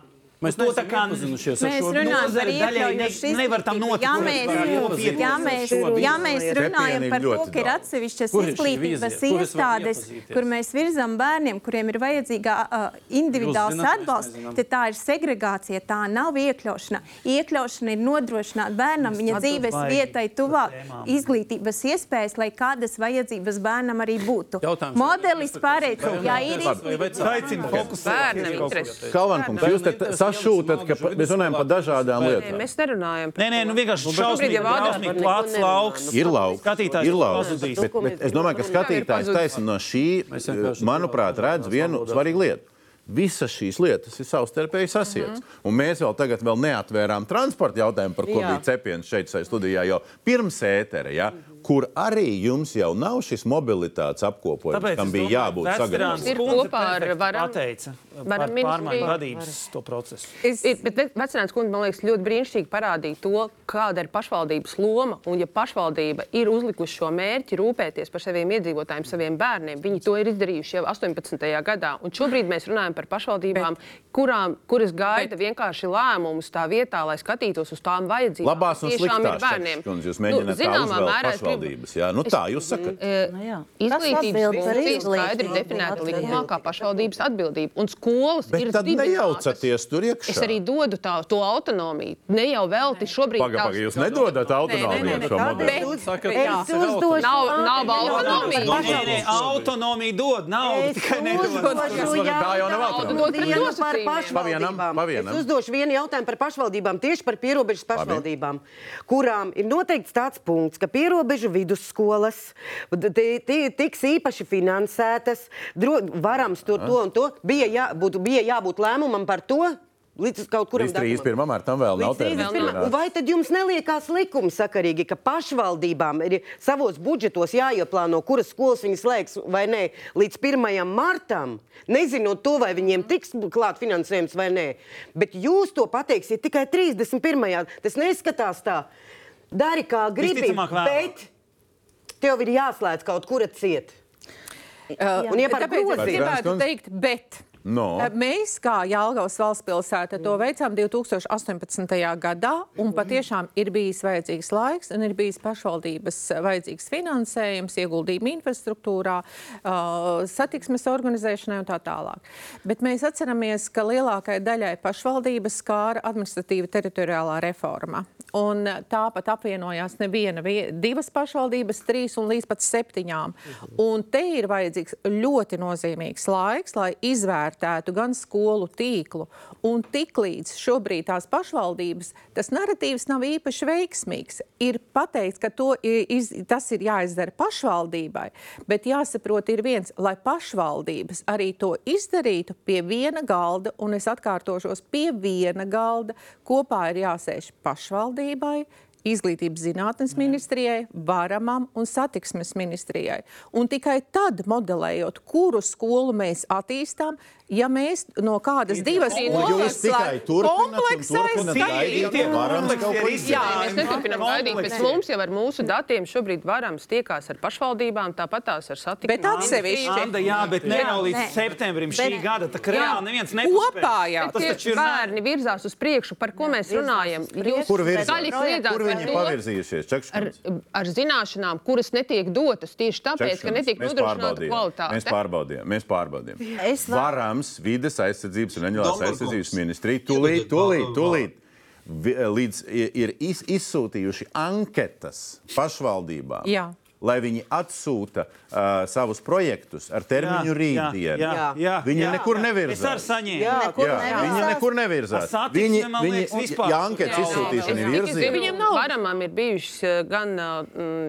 Mēs to tā kā ar Mēs runājam par iekļaujošu nevar tam izglītību. Ja notikt. mēs, ja mēs, ja mēs runājam par to, ka ir atsevišķas izglītības iestādes, kur mēs virzām bērniem, kuriem ir vajadzīga uh, individuāls atbalsts, nezinām. tad tā ir segregācija, tā nav iekļaušana. Iekļaušana ir nodrošināt bērnam viņa dzīves vietai tuvāk izglītības iespējas, lai kādas vajadzības bērnam arī būtu. Modelis pareizi, ja ir intereses. Kalvankungs, jūs te sašūtat, ka pa- mēs runājam par dažādām Nē, lietām. mēs nerunājam par Nē, nē, nu vienkārši šausmīgi, jau ādās šausmīgi plats nerunā. lauks. Ir lauks, Skatītājs ir lauks. Bet, bet es domāju, ka skatītājs taisnība no šī, vienkārši manuprāt, redz vienu svarīgu lietu. Visas šīs lietas ir savstarpēji sasietas. Mm -hmm. Un mēs vēl tagad vēl neatvērām transporta jautājumu, par ko Jā. bija cepiens šeit, šeit studijā, jau pirms ētera, ja, kur arī jums jau nav šis mobilitātes apkopojums, Tāpēc kam bija jābūt sagatavotam. Ir kopā ar varam- pateica varam par pārmaiņu vadības to procesu. Es, Ir, bet Vecāns kundze, man liekas, ļoti brīnišķīgi parādīja to, kāda ir pašvaldības loma. Un, ja pašvaldība ir uzlikusi šo mērķi rūpēties par saviem iedzīvotājiem, saviem bērniem, viņi to ir izdarījuši jau 18. gadā. Un šobrīd mēs runājam par pašvaldībām, kurām, kuras gaida vienkārši lēmumus tā vietā, lai skatītos uz tām vajadzībām. Labās un tiešām ir sliktās bērniem. čakas, kundze, jūs mēģināt nu, zināmā mērā pašvaldības. Jā, nu tā jūs sakat. Nu, jā. atbild Kas Izglītības funkcija skaidri definēta likumā kā pašvaldības atbildība. Un skolas ir Bet tad dibinātas. nejaucaties tur iekšā. Es arī dodu tā, to autonomiju. Ne jau velti šobrīd. Pagaid, tās- pagaid, jūs nedodat autonomiju šo modeli. Es uzdošu Nav, nav Nē, autonomija. nē, autonomija dod naudu, tikai nedod. uzdošu Tā jau nav autonomija. Es uzdošu vienu jautājumu par pašvaldībām, tieši par pierobežas pašvaldībām, kurām ir noteikts tāds punkts, ka pierobežu vidusskolas ti- ti- tiks īpaši finansētas, dro, varams tur to un to. Bija, jā, būtu, bija jābūt lēmumam par to. Līdz kaut kuram Līdz 31. martam vēl nav Līdz 31. termiņš. Un Vai tad jums neliekās likumsakarīgi, ka pašvaldībām ir savos budžetos jāieplāno, kuras skolas viņi slēgs vai nē, līdz 1. martam, nezinot to, vai viņiem tiks klāt finansējums vai nē. Bet jūs to pateiksiet tikai 31. Tas neskatās tā. Dari kā gribi, bet tev ir jāslēdz kaut kura ciet. Uh, Un, ja par tāpēc es grozījumu- gribētu teikt, bet No. mēs, kā Jālgavas valsts pilsēta, to veicām 2018. gadā, un patiešām ir bijis vajadzīgs laiks, un ir bijis pašvaldības vajadzīgs finansējums, ieguldījumi infrastruktūrā, satiksmes organizēšanai un tā tālāk. Bet mēs atceramies, ka lielākajai daļai pašvaldības skāra administratīva teritoriālā reforma. Un tāpat apvienojās neviena, vie- divas pašvaldības, trīs un līdz pat septiņām. Un te ir vajadzīgs ļoti nozīmīgs laiks, lai izvērtētu gan skolu tīklu. Un tiklīdz šobrīd tās pašvaldības, tas narratīvs nav īpaši veiksmīgs. Ir pateikts, ka to i- iz, tas ir jāizdara pašvaldībai, bet jāsaprot ir viens, lai pašvaldības arī to izdarītu pie viena galda, un es atkārtošos, pie viena galda kopā ir jāsēž pašvaldībai. Izglītības zinātnes ministrijai, varamam un satiksmes ministrijai. Un tikai tad modelējot, kuru skolu mēs attīstām, ja mēs no kādas divas un kompleksā varams. Jā. Pēc mums jau ar mūsu datiem šobrīd varams tiekās ar pašvaldībām, tāpat tās ar satiksmi. Bet atsevišķi. Anda, jā, bet ne jau līdz Nē. septembrim šī Bet- gada. Tā kā Jā. reāli neviens nepaspēj. Kopā jau. Tas taču ir bērni virzās uz priekšu, par ko mēs runājam. Jūs Kur viņi pavirzījušies? ar, zināšanām, kuras netiek dotas tieši tāpēc, ka netiek nodrošināta pārbaudījām. Mēs kvalitāte. pārbaudījām. Mēs pārbaudījām. Es Varams, vides aizsardzības un reģionālās Dombrovkungs. aizsardzības ministrija tūlīt, tūlīt, tūlīt. Līdz ir iz, izsūtījuši anketas pašvaldībām. Jā. Lai viņi atsūta uh, savus projektus ar termiņu rītdienu. jā, jā, Viņi jā. nekur Es nevirzās. arī saņēmu. Jā, Jā, viņi nekur nevirzās. Viņi, viņi, ja anketas Jā, izsūtīšana ir Es virzība. zinu, Varamam ir bijušas gan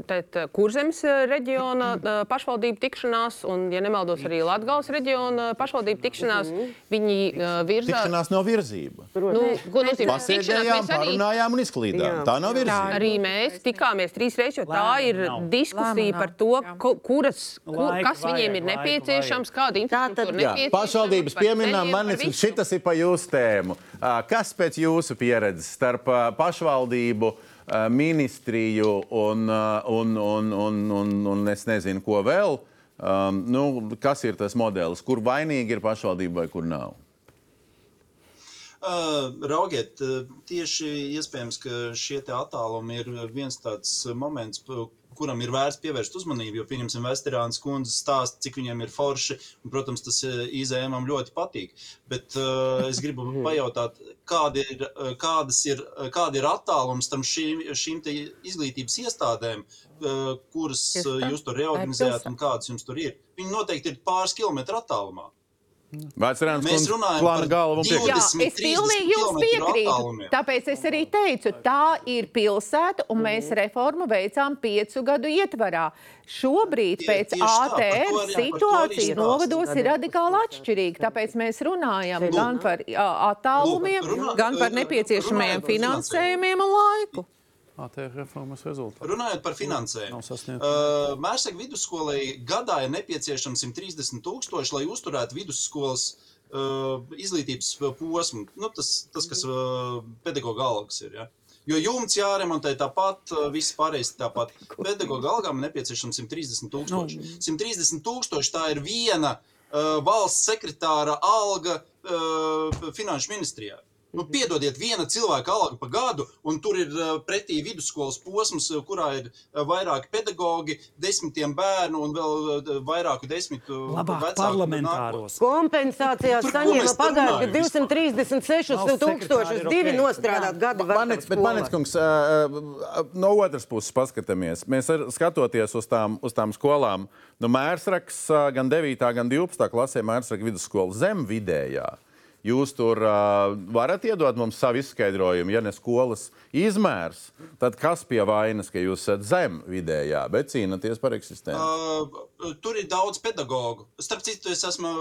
tēt, Kurzemes reģiona pašvaldību tikšanās, un, ja nemaldos, arī Latgales reģiona pašvaldību tikšanās. Viņi eh, virzās. Tikšanās nav virzība. Nu, ko nozīmē tikšanās? Pasēdējām, parunājām un izklīdām. Jā. Tā nav virzība. Arī mēs tikāmies trīs reizes, jo tā ir nav. Diskusija par to, ko- kuras, kur, kas viņiem ir nepieciešams, kāda infrastruktūra nepieciešama. pašvaldības pieminām, man ir šis ir pa jūsu tēmu. Kas pēc jūsu pieredzes starp pašvaldību, ministriju un, un, un, un, un, un es nezinu, ko vēl? Um, nu, kas ir tas modelis, kur vainīgi ir pašvaldība vai kur nav? Uh, raugiet, tieši iespējams, ka šie te attālumi ir viens tāds moments, kuram ir vērts pievērst uzmanību. Jo, pieņemsim, Vesterāns kundze stāsta, cik viņiem ir forši. Un, protams, tas uh, IZM ļoti patīk. Bet uh, es gribu pajautāt, kādi ir, uh, kādas ir, kādi ir attālums tam šīm, šīm izglītības iestādēm, uh, kuras jūs tur pilsēta. un kādas jums tur ir. Viņi noteikti ir pāris kilometru attālumā. Vecrēns Mēs runājam par galvu. Jā, 20, es pilnīgi 30 jums piekrītu. Tāpēc es arī teicu, tā ir pilsēta, un mēs Mhm. reformu veicām piecu gadu ietvarā. Šobrīd Tie- pēc arī situācija novados ir radikāli atšķirīga. Tāpēc mēs runājam gan par attālumiem, Gan par nepieciešamajiem finansējumiem un laiku. ATR reformas rezultāti. Runājot par finansējumu, uh, Mērsek vidusskolai gadā ir nepieciešams 130 tūkstoši, lai uzturētu vidusskolas uh, izglītības posmu. Nu, tas, tas, kas uh, pedagoģa algas ir. Ja? Jo jumts jāremontē tāpat, viss pārējais tāpat. Pedagoģa algām ir nepieciešams 130 tūkstoši. 130 tūkstoši tā ir viena uh, valsts sekretāra alga uh, finanšu ministrijā. Nu, piedodiet, viena cilvēka alga pa gadu, un tur ir uh, pretī vidusskolas posms, uh, kurā ir uh, vairāki pedagoģi, desmitiem bērnu un vēl vairāku desmitu vecāku parlamentāros. Kompensācijās Par ko saņēma pagājušajā runājam? 236 Valsts tūkstošus, divi nostrādāt gadi. Manets, bet, Manets, kungs, no otras puses paskatāmies. Mēs ar, skatoties uz tām, uz tām skolām, nu, Mērsraks gan 9. gan 12. klasē Mērsraka vidusskola zem vidējā. Jūs tur uh, varat iedot mums savu izskaidrojumu, ja ne skolas izmērs, tad kas pie vainas, ka jūs esat zem vidējā, bet cīnāties par eksistenci? Uh, tur ir daudz pedagoģu. Starp citu, es esmu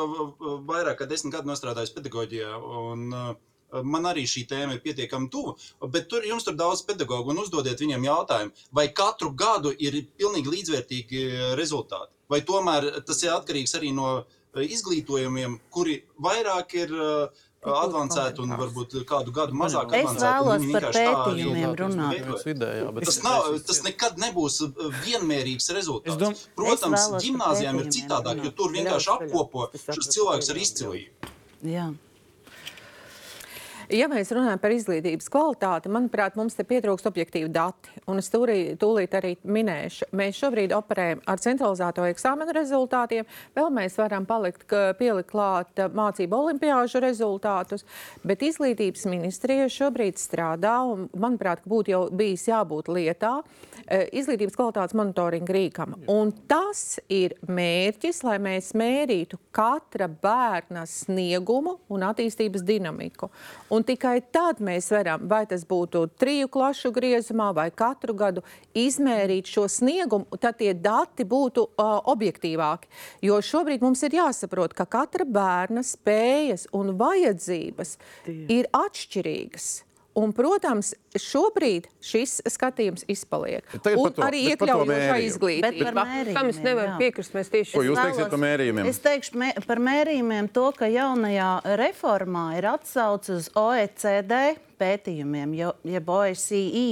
vairāk kā desmit gadu strādājis pedagoģijā. Un, uh, Man arī šī tēma ir pietiekami tuva, bet tur jums ir daudz pedagoģu un uzdodiet viņiem jautājumu, vai katru gadu ir pilnīgi līdzvērtīgi rezultāti. Vai tomēr tas ir atkarīgs arī no uh, izglītojumiem, kuri vairāk ir uh, avansēti un varbūt kādu gadu mazāk Es avansēti, un vēlos par pētījumiem runāt. vidējā, bet Tas, nav, tas nekad nebūs vienmērīgs rezultāts. Es dom- Protams, Es gimnājām ir citādāk, jo tur vienkārši apkopo Es šos cilvēkus ar izcilību. Jā. Ja mēs runājam par izglītības kvalitāti, manuprāt, mums te pietrūkst objektīvi dati. Un es tūlī, tūlīt arī minēšu, mēs šobrīd operējam ar centralizēto eksāmenu rezultātiem. Vēl mēs varam palikt, pielikt klāt eh, mācību olimpiāžu rezultātus, bet izglītības ministrija šobrīd strādā, un manuprāt, būtu jau bijis jābūt lietā eh, izglītības kvalitātes monitoringa rīkam. Un tas ir mērķis, lai mēs mērītu katra bērna sniegumu un attīstības dinamiku. Un tikai tad mēs varam, vai tas būtu triju klašu griezumā vai katru gadu, izmērīt šo sniegumu, tad tie dati būtu uh, objektīvāki. Jo šobrīd mums ir jāsaprot, ka katra bērna spējas un vajadzības ir atšķirīgas. Un, protams, šobrīd šis skatījums izpaliek. Tagad to- arī to iekļaujošā izglītība. Tam es nevaru jā. piekrist. Mēs tieši Es teiksiet par mērījumiem? Es teikšu mē, par mērījumiem to, ka jaunajā reformā ir atsauce uz OECD pētījumiem, jo- jeb OSCE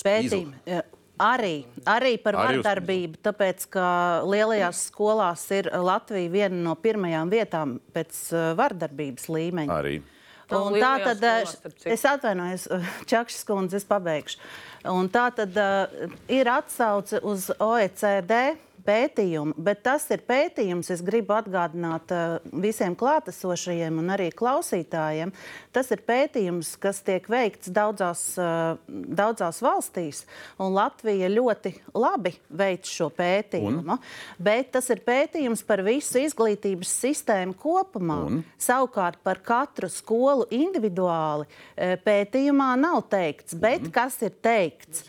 pētījumiem. Ja, Arī, arī par Arī vardarbību, tāpēc ka lielajās skolās ir Latvija viena no pirmajām vietām pēc uh, vardarbības līmeņa. Arī. Un tā tad, skolās, eh, es atvainojos, Čakšs kundze, es pabeigšu. Un tā tad uh, ir atsauce uz OECD pētījumu, bet tas ir pētījums, es gribu atgādināt uh, visiem klātesošajiem un arī klausītājiem. Tas ir pētījums, kas tiek veikts daudzās, uh, daudzās valstīs, un Latvija ļoti labi veic šo pētījumu. Un? Bet tas ir pētījums par visu izglītības sistēmu kopumā. Un? Savukārt par katru skolu individuāli uh, pētījumā nav teikts, bet un? kas ir teikts?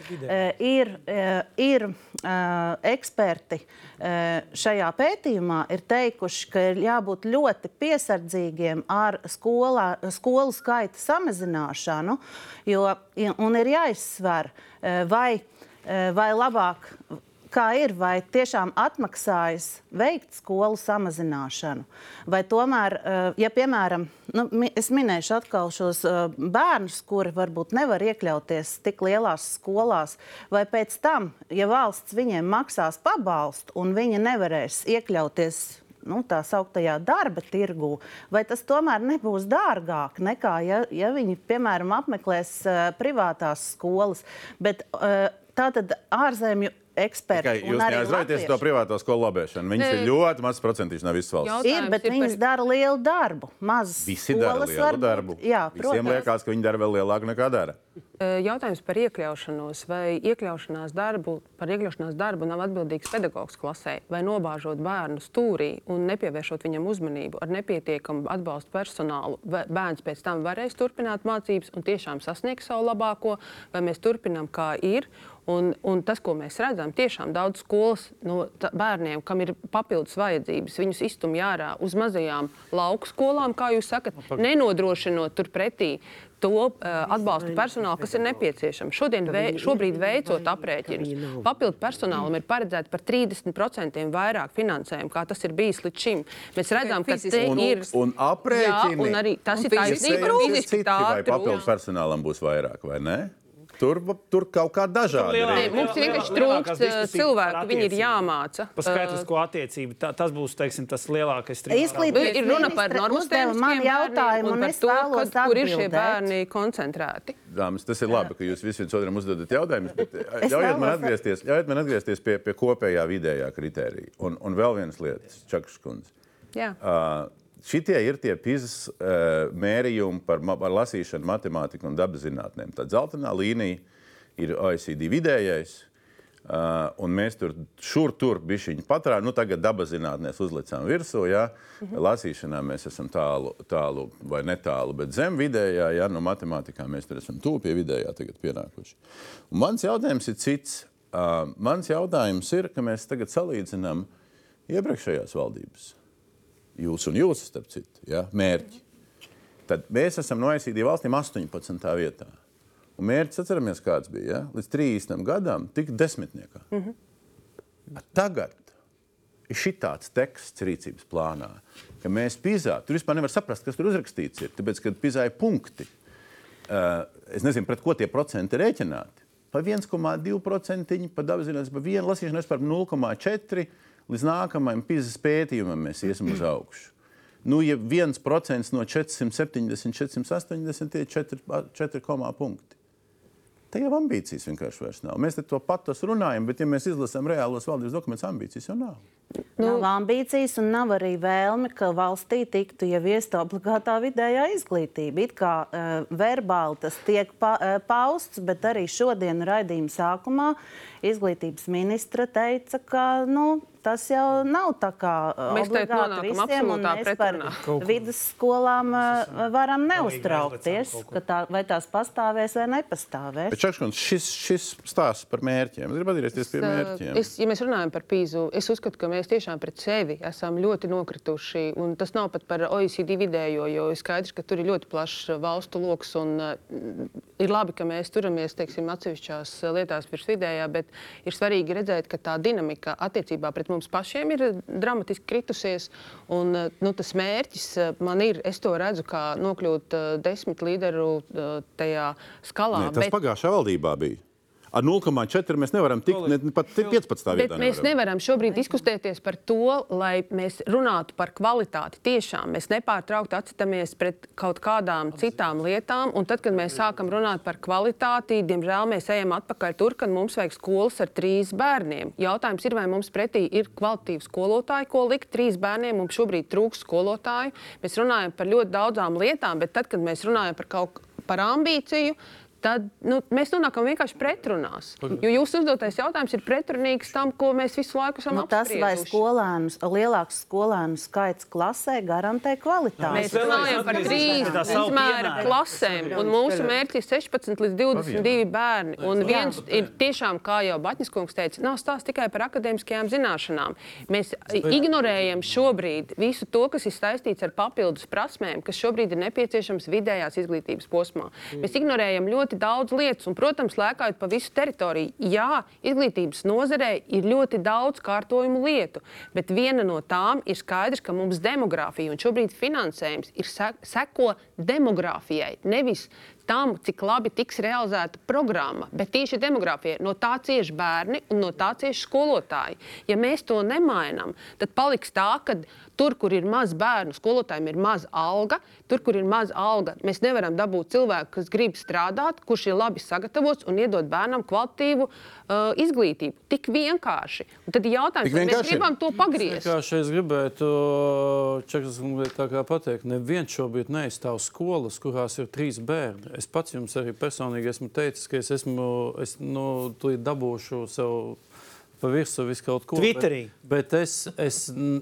Ir, ir eksperti šajā pētījumā ir teikuši, ka ir jābūt ļoti piesardzīgiem ar skolā, skolu skaita samazināšanu, jo ir jāizsver, uh, vai, uh, vai labāk kā ir, vai tiešām atmaksājas veikt skolu samazināšanu. Vai tomēr, eh, ja piemēram, nu, es minēšu atkal šos eh, bērnus, kuri varbūt nevar iekļauties tik lielās skolās, vai pēc tam, ja valsts viņiem maksās pabalstu un viņi nevarēs iekļauties nu, tā sauktajā darba tirgū, vai tas tomēr nebūs dārgāk nekā, ja, ja viņi, piemēram, apmeklēs uh, privātās skolas. Bet, uh, Tātad ārzemju eksperti. Tikai jūs neaizraujieties to privāto skolu labēšanu. Viņas ne. ir ļoti mazs procentīšs no visas valsts. Jautājums ir, bet ir viņas par... dara lielu darbu. Mazas Visi dara lielu varbūt. darbu. Jā, protams. Visiem liekas, ka viņi dara vēl lielāku nekā dara. Jautājums par iekļaušanos. Vai iekļaušanās darbu, par iekļaušanās darbu nav atbildīgs pedagogs klasē, vai nobāžot bērnu stūrī un nepievēršot viņam uzmanību ar nepietiekamu atbalstu personālu, vai bērns pēc tam varēs turpināt mācības un tiešām sasniegs savu labāko, vai mēs turpinām kā ir. Un, un tas, ko mēs redzam, tiešām daudz skolas no bērniem, kam ir papildus vajadzības, viņus iztumj ārā uz mazajām lauku skolām, kā jūs sakat, nenodrošinot turpretī to uh, atbalstu personālu, kas ir nepieciešams. Šodien, vei, šobrīd veicot aprēķinus, papildu personālam ir paredzēts par 30% vairāk finansējumu, kā tas ir bijis līdz šim. Mēs redzam, ka te un, ir. Un aprēķini. Jā, un arī tas un ir taisnība. Fiziski tā. Papildu personālam būs vairāk vai ne? Tur, tur kaut kā dažādi ir. Mums vienkārši trūkst uh, cilvēku, viņi ir jāmāca. Par skaitlisko attiecību tā, tas būs teiksim, tas lielākais trījums. Izglītības ir runa par normālu jautājumu, un, es vēlos atbildēt. Kur ir šie bērni koncentrēti? Dāmas, tas ir labi, ka jūs visi viens otram uzdodat jautājumus, bet ļaujiet man atgriezties, ļaujiet man atgriezties pie, pie kopējā vidējā kritērija. Un, un vēl viens lietas, Čakas kundze. Jā. Uh, Šitie ir tie PISA uh, mērījumi par, par lasīšanu, matemātiku un dabas zinātnēm. Tā dzeltenā līnija ir OECD vidējais. Uh, un mēs tur šur tur bišķiņi patrām. Nu, tagad dabas zinātnēs uzlicām virsū. Ja? Mm -hmm. Lasīšanā mēs esam tālu, tālu vai netālu, bet zem vidējā, ja no matemātikā mēs tur esam tuvu pie vidējā tagad pienākuši. Un mans jautājums ir cits. Uh, mans jautājums ir, ka mēs tagad salīdzinām iepriekšējās valdības jūs un jūs, starp citu, ja, mērķi. Tad mēs esam no OECD valstīm 18. vietā. Un mērķis, atceramies, kāds bija. Ja? Līdz 30 gadam tik desmitniekā. Mm -hmm. Tagad ir šitāds teksts rīcības plānā, ka mēs pizā, tur vispār nevar saprast, kas tur uzrakstīts ir. Tāpēc, kad pizā ir punkti, uh, es nezinu, pret ko tie procenti rēķināti. Pa 1,2%, pa zinātnē, pa 1 lasīšanai, par 0,4% līdz nākamajam pīzes pētījumam mēs iesim uz augšu. Nu, ja viens procents no 470, 480 ir 4,4 punkti. Tā jau ambīcijas vienkārši vairs nav. Mēs to patus runājam, bet, ja mēs izlasām reālos valdības dokumentus, ambīcijas jau nav. Nu, nav ambīcijas un nav arī vēlme, ka valstī tiktu ieviesta obligātā vidējā izglītība. It kā uh, verbāli tas tiek pa, uh, pausts, bet arī šodien raidījuma sākumā izglītības ministra teica, ka nu, tas jau nav tā kā mēs obligāti visiem, un mēs pretrunā. par vidusskolām varam neuztraukties, ka tā, vai tās pastāvēs vai nepastāvēs. Bet Čakškundz, šis, šis stāsts par mērķiem. Es gribu atgriezties pie mērķiem. Es, ja mēs runājam par pīzu, es uzskatu, ka mēs tiešām pret sevi esam ļoti nokrituši, un tas nav pat par OECD vidējo, jo ir skaidrs, ka tur ir ļoti plašs valstu lokus, un uh, ir labi, ka mēs turamies, teiksim, atsevišķās lietās virs vidējā, bet ir svarīgi redzēt, ka tā dinamika attiecībā pret mums pašiem ir dramatiski kritusies. Un, nu, tas mērķis man ir, es to redzu, kā nokļūt desmit līderu tajā skalā. Nē, tas bet... pagājušajā valdībā bija. Ar 0,4 mēs nevaram tikt ne pat 15. Bet vietā. mēs nevaram šobrīd diskutēties par to, lai mēs runātu par kvalitāti. Tiešām mēs nepārtraukti atceramies pret kaut kādām citām lietām, un tad, kad mēs sākam runāt par kvalitāti, diemžēl mēs ejam atpakaļ tur, kad mums vajag skolas ar trīs bērniem. Jautājums ir, vai mums pretī ir kvalitīvi skolotāji, ko likt trīs bērniem. Mums šobrīd trūks skolotāju. Mēs runājam par ļoti daudzām lietām, bet tad, kad mēs runājam par kaut par ambīciju, tad nu, mēs nonākam vienkārši pretrunās. Jo jūsu uzdotais jautājums ir pretrunīgs tam, ko mēs visu laiku esam Nu, tas, vai apsprieduši. skolēnus, lielāks skolēnu skaits klasē garantē kvalitāti. Mēs runājam par trīs izmēra klasēm, un mūsu mērķis ir 16 līdz 22 bērni. Un viens ir tiešām, kā jau Batņas kungs teica, nav stāsts tikai par akadēmiskajām zināšanām. Mēs ignorējam šobrīd visu to, kas ir saistīts ar papildus prasmēm, kas šobrīd ir nepieciešams vidējās izglītības posmā. Mēs ignorējam ļoti daudz lietas, un, protams, lēkājot pa visu teritoriju. Jā, izglītības nozarē ir ļoti daudz kārtojumu lietu, bet viena no tām ir skaidrs, ka mums demogrāfija un šobrīd finansējums ir se- seko demogrāfijai, nevis tam, cik labi tiks realizēta programma, bet tieši demogrāfijai. No tā cieši bērni un no tā cieši skolotāji. Ja mēs to nemainām, tad paliks tā, ka tur, kur ir maz bērnu, skolotājiem ir maza alga, tur, kur ir maza alga, mēs nevaram dabūt cilvēku, kas grib strādāt, kurš ir labi sagatavots un iedot bērnam kvalitīvu uh, izglītību. Tik vienkārši. Un tad ir jautājums, Tik vai mēs vienkārši? gribam to pagriezt. Vienkārši es gribētu Čekas kungai tā kā pateikt, neviens šobrīd neizstāv skolas, kurās ir trīs bērni. Es pats jums arī personīgi esmu teicis, ka es esmu, es, nu, dabūšu sev pa virsmu visu kaut ko. Twitterī. Bet, bet es, es,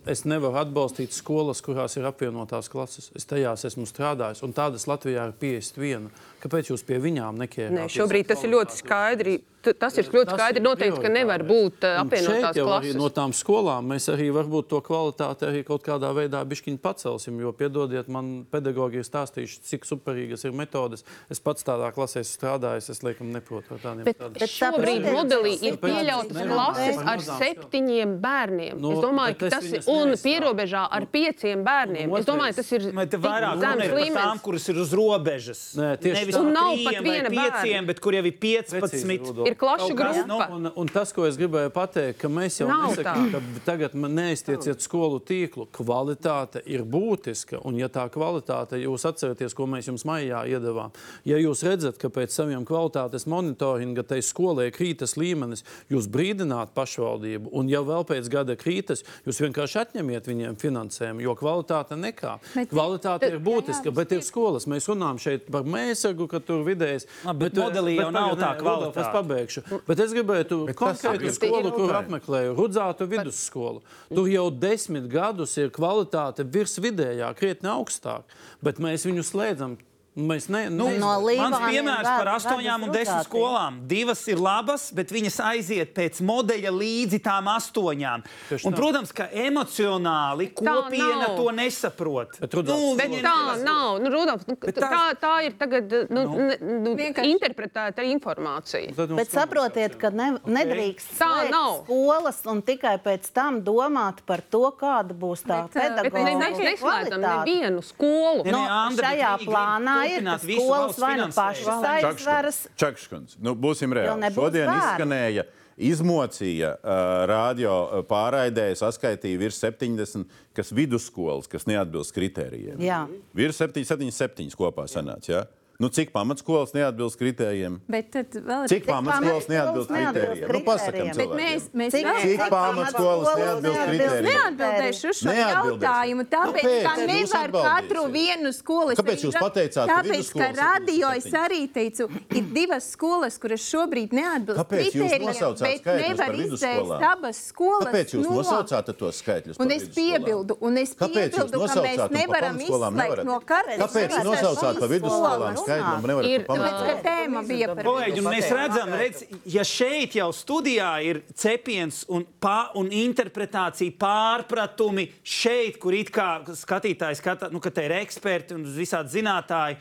es nevaru atbalstīt skolas, kurās ir apvienotās klases. Es tajās esmu strādājis, un tādas Latvijā ir 51. Kāpēc jūs pie viņām nekērāt? Nē, šobrīd tas ir ļoti skaidri. Tas ir ļoti skaidri ir noteikts, ka nevar būt uh, apvienotās jau klases. No tām skolām mēs arī varbūt to kvalitāti arī kaut kādā veidā bišķiņu pacelsim. Jo, piedodiet, man pedagogi ir stāstījuši, cik superīgas ir metodes. Es pats tādā klasē esmu strādājis, es liekam neprotu ar tādiem Bet, tādiem. bet šobrīd modelī ir pieļautas klases ar septiņiem bērniem. Nu, es domāju, ka es tas ir un pierobežā ar pieciem bērniem. Es domāju, tas ir vairāk ir par tām, līmenis. kuras ir uz robežas. Nē, tieši tā. Un nav pat viena pieciem, bērna. bet kuriem ir 15. Precīzi, Rudolf. Ir klašu grupa. nu, Un, un tas, ko es gribēju pateikt, ka mēs jau Nav nesakām, tā. ka tagad man neaiztieciet skolu tīklu. Kvalitāte ir būtiska, un ja tā kvalitāte, jūs atceraties, ko mēs jums maijā iedavām, ja jūs redzat, ka pēc saviem kvalitātes monitoringa tai skolai krītas līmenis, jūs brīdināt pašvaldību, un ja vēl pēc gada krītas, jūs vienkārši atņemiet viņiem finansējumu, jo kvalitāte nekā. Bet- Kvalitāte ir Jā, būtiska, jā, bet ir skolas. Mēs runājam šeit par mēsegu, ka tur vidējais. Labi, bet modelī jau nav tā kvalitāte. Pabeigšu. Bet es gribētu konkrētu tas- skolu, kur apmeklēju, Rudzātu vidusskolu. Tur jau desmit gadus ir kvalitāte virs vidējā, krietni augstāk, bet mēs viņu slēdzam. Mēs ne, Nu, No Mans piemērs par astoņām un desmit skolām. Divas ir labas, bet viņas aiziet pēc modeļa līdzi tām astoņām. Un, protams, ka emocionāli kopiena to nesaprot. Bet, Rudolf, Nu, Bet tā nav. Nu, Rudolf, nu, tā, tā ir tagad, nu, nu, nu, Vienkārši- interpretēta informācija. Bet saprotiet, ka ne, nedrīkst Tā slēgt skolas un tikai pēc tam domāt par to, kāda būs tā Bet ne, mēs neslēdzam nevienu skolu. Nu, šajā plānā ir, skolas vai nu pašas aizveras. Čakškundze, nu, būsim reāli. Šodien bērnu. izskanēja, izmocīja uh, radio uh, pārraidē, saskaitīja virs 70, kas vidusskolas, kas neatbilst kritērijiem. Jā. Virs 7, 7, 7 kopā sanāca. Ja? Nu, cik pamatskolas neatbilst kritērijiem? Bet tad vēl ir Cik pamatskolas neatbilst kritērijiem? Nu, pasakam. Bet mēs, cilvēkiem. mēs Cik- vēl- Cik pamatskolas neatbilst kritērijiem? Neatbildēšu uz šo jautājumu, tāpēc, Kāpēc? ka nevar katru vienu skolu. Es Kāpēc jūs pateicāt, Tāpēc, ka radio es 27? arī teicu, ir divas skolas, kuras šobrīd neatbilst kritērijiem, bet nevar izdzēst abas skolas Kāpēc jūs no. nosaucāt tos skaitļus? Un es piebildu, un es piebildu, ka mēs nevaram izslēgt nevarat? no kartes. Kāpēc nosaucāt par šīs vidusskolām un nevarat Ir, par Tāpēc, ka tēma bija par Kolēģi, un mēs redzam, redz, ja šeit jau studijā ir cepiens un, pā, un interpretācija, pārpratumi, šeit, kur it kā skatītājs skata, nu, ka te ir eksperti un visādi zinātāji,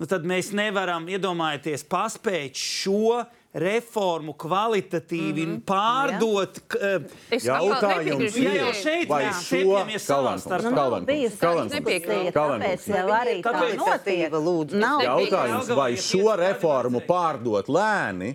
nu, tad mēs nevaram iedomāties paspēt šo reformu kvalitatīvi mm -hmm. pārdot. eh, Es Jautājums Ja jau šeit vai bijusi Kalankungs, diskusija, Kalankungs. tāpēc jau arī tā Kāpēc? notiek. Lūdzu. Nav Jautājums, vai šo reformu pārdot lēni,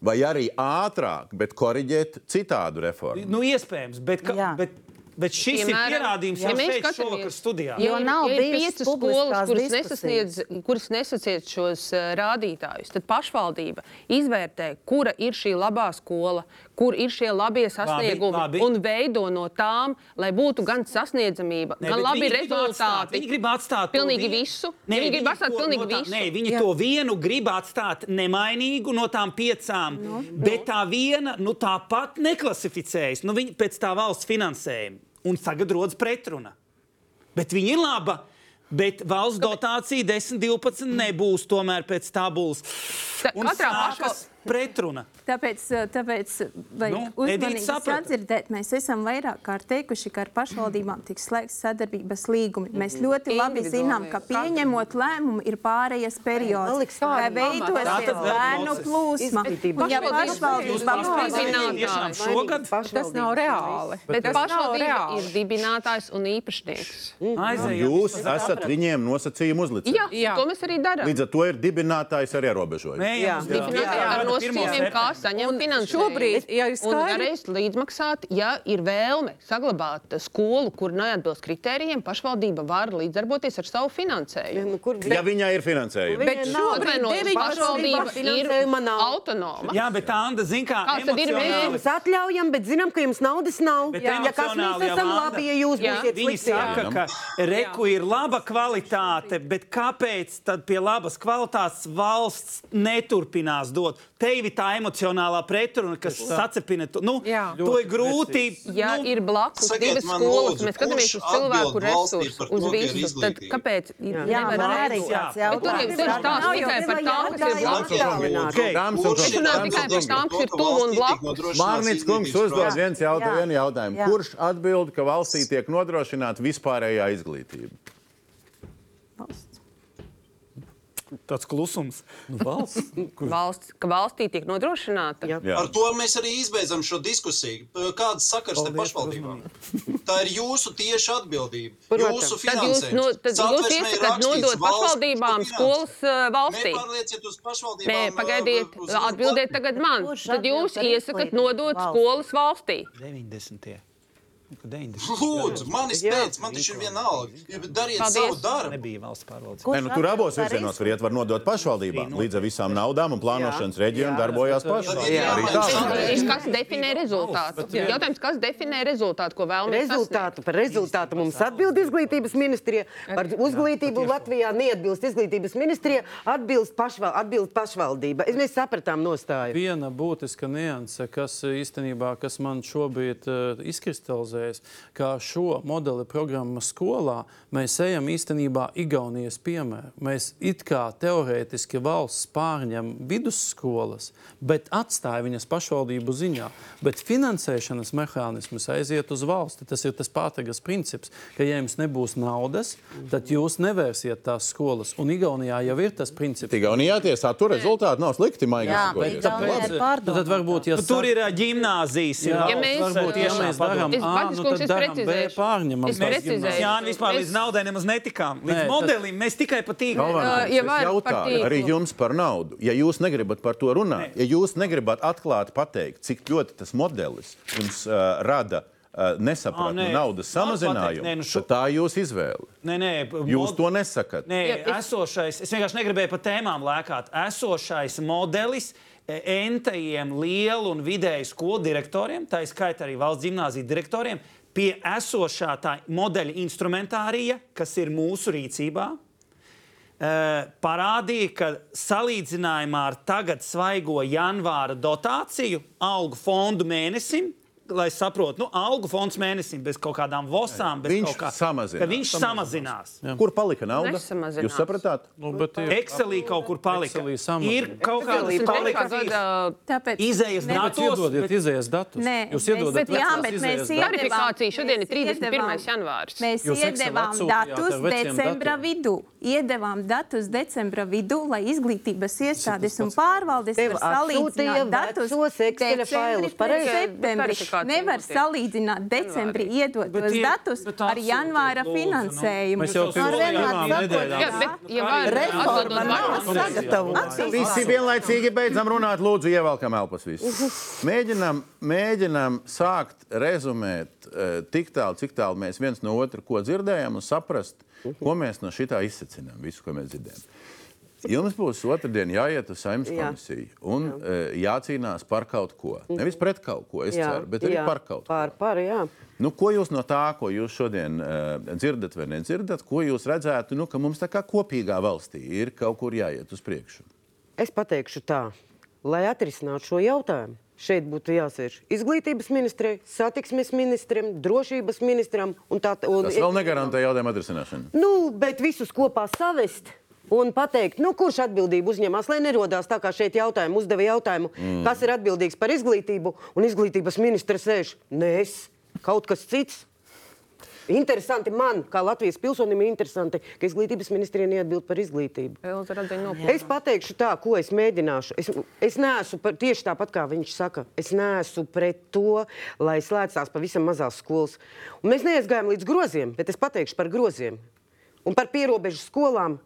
vai arī ātrāk, bet koriģēt citādu reformu. Nu, iespējams, bet, ka, bet, bet šis Piemēram, ir pierādījums ja jau mēs šeit šovakar studijā. Jo Ja nav ja piecas skolas, kuras nesasniedz, kuras nesasniedz šos uh, rādītājus, tad pašvaldība izvērtē, kura ir šī labā skola, kur ir šie labie sasniegumi labi. un veido no tām, lai būtu gan sasniedzamība, Nē, gan labi viņi grib atstāt- rezultāti. Viņi grib atstāt to pilnīgi vienu- visu. Nē, viņi grib atstāt to pilnīgi no tā, visu. Nē, viņi Jā. to vienu grib atstāt nemainīgu no tām piecām, no, bet tā viena nu, tāpat neklasificējas nu, pēc tā valsts finansējuma. Un tagad rodas pretruna. Bet viņa ir laba. Bet valsts dotācija 10, 12 nebūs tomēr pēc tabulas. Katrā sākas pretruna. Tāpēc, tāpēc vajag Nu, Edita uzmanīgi sadzirdēt. Mēs esam vairāk kārt teikuši, ka ar pašvaldībām tiks slēgts sadarbības līgumi. Mēs ļoti labi zinām, ka pieņemot lēmumu ir pārējais periods, kāda veidosies bērnu plūsma. Ja pašvaldībām. Tiešām šogad Tas nav reāli. Bet pašvaldība ir dibinātājs un īpašnieks. aizējām. Jūs esat viņiem nosacījumu uzlicis. Jā, Jā. to mēs arī darām. Līdz ar to ir dibinātājs ar ierobežojumu. Jā. jā, ar nosacījumiem, kā saņemt finansējumu. šobrīd, ja ir Un skaidri- varēs līdzmaksāt, ja ir vēlme saglabāt skolu, kur neatbilst kritērijiem, pašvaldība var līdzdarboties ar savu finansējumu. Nu, Ja viņai ir finansējums. Bet šobrīd pašvaldība ir autonoma. jā, bet Anna, zina, kā Kāds tad ir Mēs Jā. jums atļaujam, bet zinām, ka jums naudas nav. Bet Ja kas mēs jau, esam labi, ja jūs Jā. būsiet Viņi saka, ka reku ir laba kvalitāte, bet kāpēc tad pie labas kvalitātes valsts neturpinās dot? Tevi tā emocionālā pretruna, kas sacepina, to, nu, Jā. to ir grūti. Ja nu, ir blakus Sakiet divas skolas, lūdzu, mēs skatāmies uz cilvēku resursu, uz visu. Tad izglītība? kāpēc ir Jā, nevar man arī tāds Bet tur jau jautājums. ir stāsts tikai par tām, kas ir jautājums. blakus. Okay. Dāmas un Kurš kungi, ir runā dāmas tikai par tām, kas ir tuvu un blakus. Mārnīts kungs uzdod viens Jā. jautājumu. Jā. Kurš atbild, ka valstī tiek nodrošināta vispārējā izglītība? Tāds klusums. Nu, valsts. [laughs] Kur Valsts, ka valstī tiek nodrošināta. Jā. Jā. Ar to mēs arī izbeidzam šo diskusiju. Kādas sakars par pašvaldībām? Tā ir jūsu tieša atbildība. Protams. Jūsu Tad jūs, no, finansējums. tad jūs ir iesakāt nodot valsts pašvaldībām skolas valstī. Nepārlieciet uz pašvaldībām. Nē, pagaidiet, uz- atbildiet tagad man. Tad jūs iesakāt nodot valstī? skolas valstī. 90. Nu, ka 90. Lūdzu, manis pēc, man taču ir vienalga. Dariet Paldies. savu darbu. Nebija valsts pārvaldes. Nē, nu, tur abos virzienos var iet, var nodot pašvaldībām. Līdz ar visām naudām un plānošanas reģionu Jā. darbojās pašvaldības. Jā. Arī Jā. tā. Ir Kas definē rezultātu? Jautājums, kas definē rezultātu, ko vēlamies? Rezultātu, par rezultātu mums atbild izglītības ministrija. Par izglītību Latvijā neatbilst izglītības ministrija, atbilst, pašval, atbilst pašvaldība. Es- Mēs sapratām nostāju. Viena būtiska nianse, kas īstenībā kas man šobrīd uh, izkristalizējas, ka šo modeli programmu skolā mēs ejam īstenībā Igaunijas piemēru. Mēs it kā teorētiski valsts pārņem vidusskolas, bet atstāja viņas pašvaldību ziņā. Bet finansēšanas mehānisms aiziet uz valsti. Tas ir tas pātagas princips, ka ja jums nebūs naudas, tad jūs nevērsiet tās skolas. Un Igaunijā jau ir tas princips. Igaunijā tie satura rezultāti nav slikti, maigi Jā, bet Nu, tad varbūt, ja Nu, tur ir ģimnāzijas. ir Jā, Ja mēs- varbūt, ja mēs darām A, Batis nu kungs, tad es darām B, precizēšu. pārņemam. Es precizēšu. gimnāzijas. Jā, nu vispār Mēs- līdz naudai nemaz netikām. Līdz Nē, tas- modelim mēs tikai pa tīklu. Ja es var par jautāju arī jums par naudu. Ja jūs negribat par to runāt, ja jūs negribat atklāti pateikt, cik ļoti tas modelis jums uh, rada nesapratni Ā, nē. naudas samazinājumu, nē, nu šo- tad tā ir jūsu izvēle. Nē, nē, Jūs mod- to nesakat. Nē, es- esošais, es vienkārši negribēju par tēmām lēkāt. Esošais modelis entajiem lielu un vidēju skolu direktoriem, tā izskaitā arī valsts gimnāziju direktoriem, pie esošā tā modeļa instrumentārija, kas ir mūsu rīcībā, eh, parādīja, ka salīdzinājumā ar tagad svaigo janvāra dotāciju algu fondu mēnesim, lai saprotu, nu, algu fonds mēnesim bez kaut kādām vosām, bez Viņš kaut kā samazinās. ka Viņš samazinās. Kur palika nauda? Jūs sapratāt? Nu, bet ir- Excelī kaut kur palika. Samazinās. Ir kaut palikas gada Tāpēc izējas Ne- Bet datos. iedodiet bet- izējas datus. Nē, Jūs mēs- iedodat bet jā, bet mēs datus. Tarifikācija šodien ir mēs 31. iedevām- janvāris. Mēs Jūs iedevām datus decembra vidū. Iedevām datus decembra vidū, lai izglītības iestādes un pārvaldes Tev var salīdzināt atsūtīja datus vecos Excel failus, pareizi? Kāds nevar notiek. salīdzināt decembrī iedotos Bet tie- datus bet ar janvāra nu. finansējumu. Mēs jau pirms vienmēr divām sakot, nedēļām Jā, bet, ja var Reforma nav sagatavota. Visi vienlaicīgi beidzam runāt, lūdzu, ievelkam elpas visus. Mēģinam, mēģinam sākt rezumēt uh, tik tālu, cik tālu mēs viens no otra ko dzirdējam un saprast, ko mēs no šitā izsacinām, visu, ko mēs dzirdējam. Jums būs otrdien jāiet uz saimnes Jā. komisiju un uh, jācīnās par kaut ko. Nevis pret kaut ko, es ceru, bet arī par kaut ko. Par, par, jā. Nu, ko jūs no tā, ko jūs šodien uh, dzirdat vai nedzirdat, ko jūs redzētu, nu, ka mums tā kā kopīgā valstī ir kaut kur jāiet uz priekšu? Es pateikšu tā, lai atrisinātu šo jautājumu. Šeit būtu jāsēž izglītības ministrei, satiksmes ministram, drošības ministram un tā tālāk. Tas vēl negarantē jautājumu atrisināšanu. Nu, bet visus kopā savest. Un pateikt, nu, kurš atbildību uzņemās, lai nerodās tā, kā šeit jautājumu uzdeva jautājumu, mm. kas ir atbildīgs par izglītību, un izglītības ministrs sēž. Nē, es kaut kas cits. Interesanti man, kā Latvijas pilsonim, ir interesanti, ka izglītības ministrija neatbild par izglītību. Es pateikšu tā, ko es mēģināšu. Es, es neesmu par, tieši tāpat, kā viņš saka. Es neesmu pret to, lai slēdzās pavisam mazās skolas. Un mēs neaizgājām līdz groziem, bet es pateikšu par groziem un par pierobežu skolām.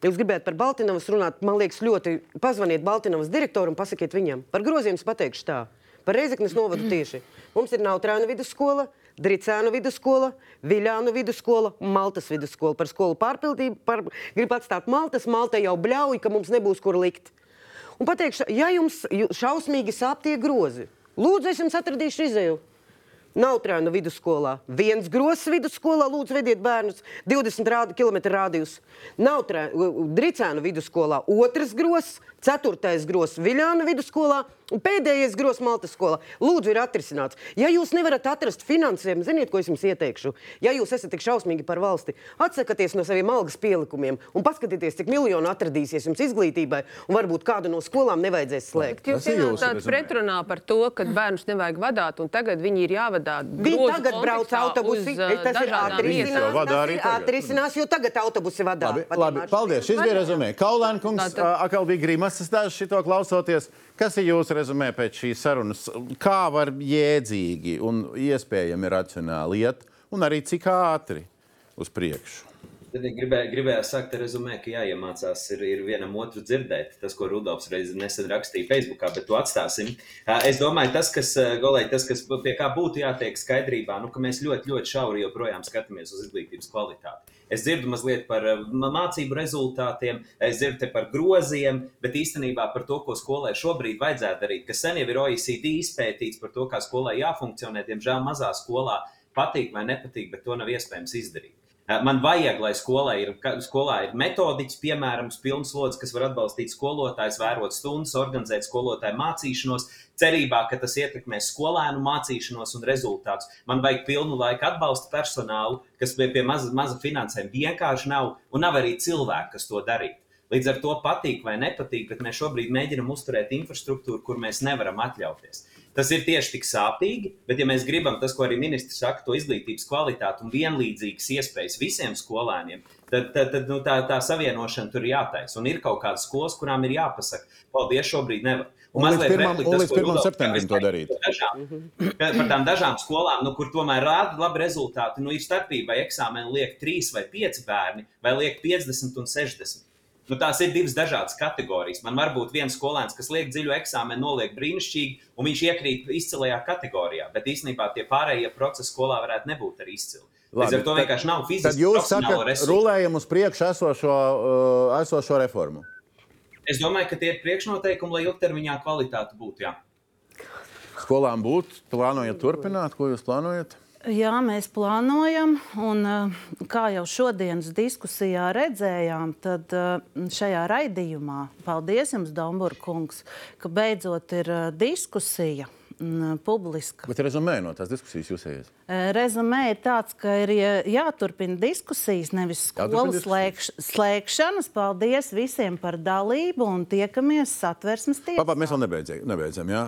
Jūs gribētu par Baltiņas runāt, man liekas, ļoti pazvaniet Baltiņas direktoram un pasakiet viņam. Par groziem es pateikšu tā. Par Reizeknas novadu tieši. Mums ir Nautrāna vidusskola, Dricēnu vidusskola, Viļānu vidusskola un Maltas vidusskola. Par skolu pārpildību par, grib atstāt Maltas. Malta jau bļauj, ka mums nebūs kur likt. Un pateikšu, ja jums ju- šausmīgi sāp tie grozi, lūdzu, es jums atradīšu izēju. Nautrāna vidusskolā. Viens grozs vidusskolā, lūdzu, vediet bērnus 20 rādi, km rādījus. Dricēna vidusskolā otrs grozs, ceturtais grozs Viļāna vidusskolā un pēdējais grozs Maltas skolā. Lūdzu, ir atrisināts. Ja jūs nevarat atrast finansējumu, ziniet, ko es jums ieteikšu? Ja jūs esat tik šausmīgi par valsti, atsakieties no saviem algas pielikumiem un paskatieties, cik miljonu atradīsies jums izglītībai, un varbūt kādu no skolām nevajadzēs slēgt. Bet Jūs Tas ir jūsu ienācāt rezumē. pretrunā par to, ka bērnus nevajag vadīt, un tagad viņi ir jāvadā. Viņi tagad brauc autobusi. Tas ir atrisinās. Atrisinās, jo tagad autobusi vadā. Labi, labi paldies. Šis bija rezumē. Kaulēna kungs, Tātad- ā, atkal bija grimas dažs šito klausoties. Kas ir jūsu rezumē pēc šīs sarunas? Kā var jēdzīgi un iespējami racionāli iet, un arī cik ātri uz priekšu? Tad ja gribēju, gribēju sakt, rezumē, ka jāiemācās ir, ir vienam otru dzirdēt. Tas, ko Rudolfs reiz nesen rakstīja Facebookā, bet to atstāsim. Es domāju, tas, kas, ā, Golai, tas, kas pie kā būtu jātiek skaidrībā, nu, ka mēs ļoti, ļoti šauri joprojām skatāmies uz izglītības kvalitāti. Es dzirdu mazliet par mā- mācību rezultātiem, es dzirdu par groziem, bet īstenībā par to, ko skolai šobrīd vajadzētu darīt, kas sen jau ir OECD izpētīts par to, kā skolai jāfunkcionē, diemžēl mazā skolā patīk vai nepatīk, bet to nav iespējams izdarīt. Eh, Man vajag, lai skolā ir, skolā ir metodiķis, piemēram, pilns lodziņš, kas var atbalstīt skolotājus, vērot stundas, organizēt skolotāju mācīšanos, cerībā, ka tas ietekmēs skolēnu mācīšanos un rezultātus. Man vajag pilnu laiku atbalsta personālu, kas pie, pie maza, maza finansējuma vienkārši nav, un nav arī cilvēku, kas to darītu. Līdz ar to patīk vai nepatīk, bet mēs šobrīd mēģinām uzturēt infrastruktūru, kur mēs nevaram atļauties. Tas ir tieši tik sāpīgi, bet, ja mēs gribam tas, ko arī ministrs saka, to izglītības kvalitāti un vienlīdzīgas iespējas visiem skolēniem, tad, tad, tad nu, tā, tā savienošana tur ir jātaisa. Un ir kaut kādas skolas, kurām ir jāpasaka, paldies, šobrīd nevar. Un un līdz ko 1. Rudolfs septembrim to darīt. par dažām- Par tām dažām skolām, nu, kur tomēr rāda labi rezultāti, nu, ir starpība, vai eksāmenu liek 3 vai 5 bērni, vai liek 50 un 60. Nu, tās ir divas dažādas kategorijas. Man var būt viens skolēns, kas liek dziļu eksāmenu, noliek brīnišķīgi, un viņš iekrīt izcilajā kategorijā. Bet īstenībā tie pārējie procesi skolā varētu nebūt arī izcili. Līdz ar to tad- vienkārši nav Tad fiziski jūs profesionālo sakat, rulējam uz priekšu esošo, uh, esošo reformu. Es domāju, ka tie ir priekšnoteikumi, lai ilgtermiņā kvalitāte būtu. Jā. Skolām būt, plānojat turpināt, ko jūs plānojat? Jā, mēs plānojam, un eh, kā jau šodienas diskusijā redzējām, tad eh, šajā raidījumā, paldies jums, Dombūra kungs, ka beidzot ir eh, diskusija publiska. Bet rezumē no tās diskusijas jūs ejat. Eh, Rezumē ir tāds, ka ir jā- jāturpina diskusijas, nevis skolu Jāturpina slēgš, slēgšanas. Paldies visiem par dalību un tiekamies satversmes tiesā. Papa, mēs vēl nebeidzam, nebeidzam ja?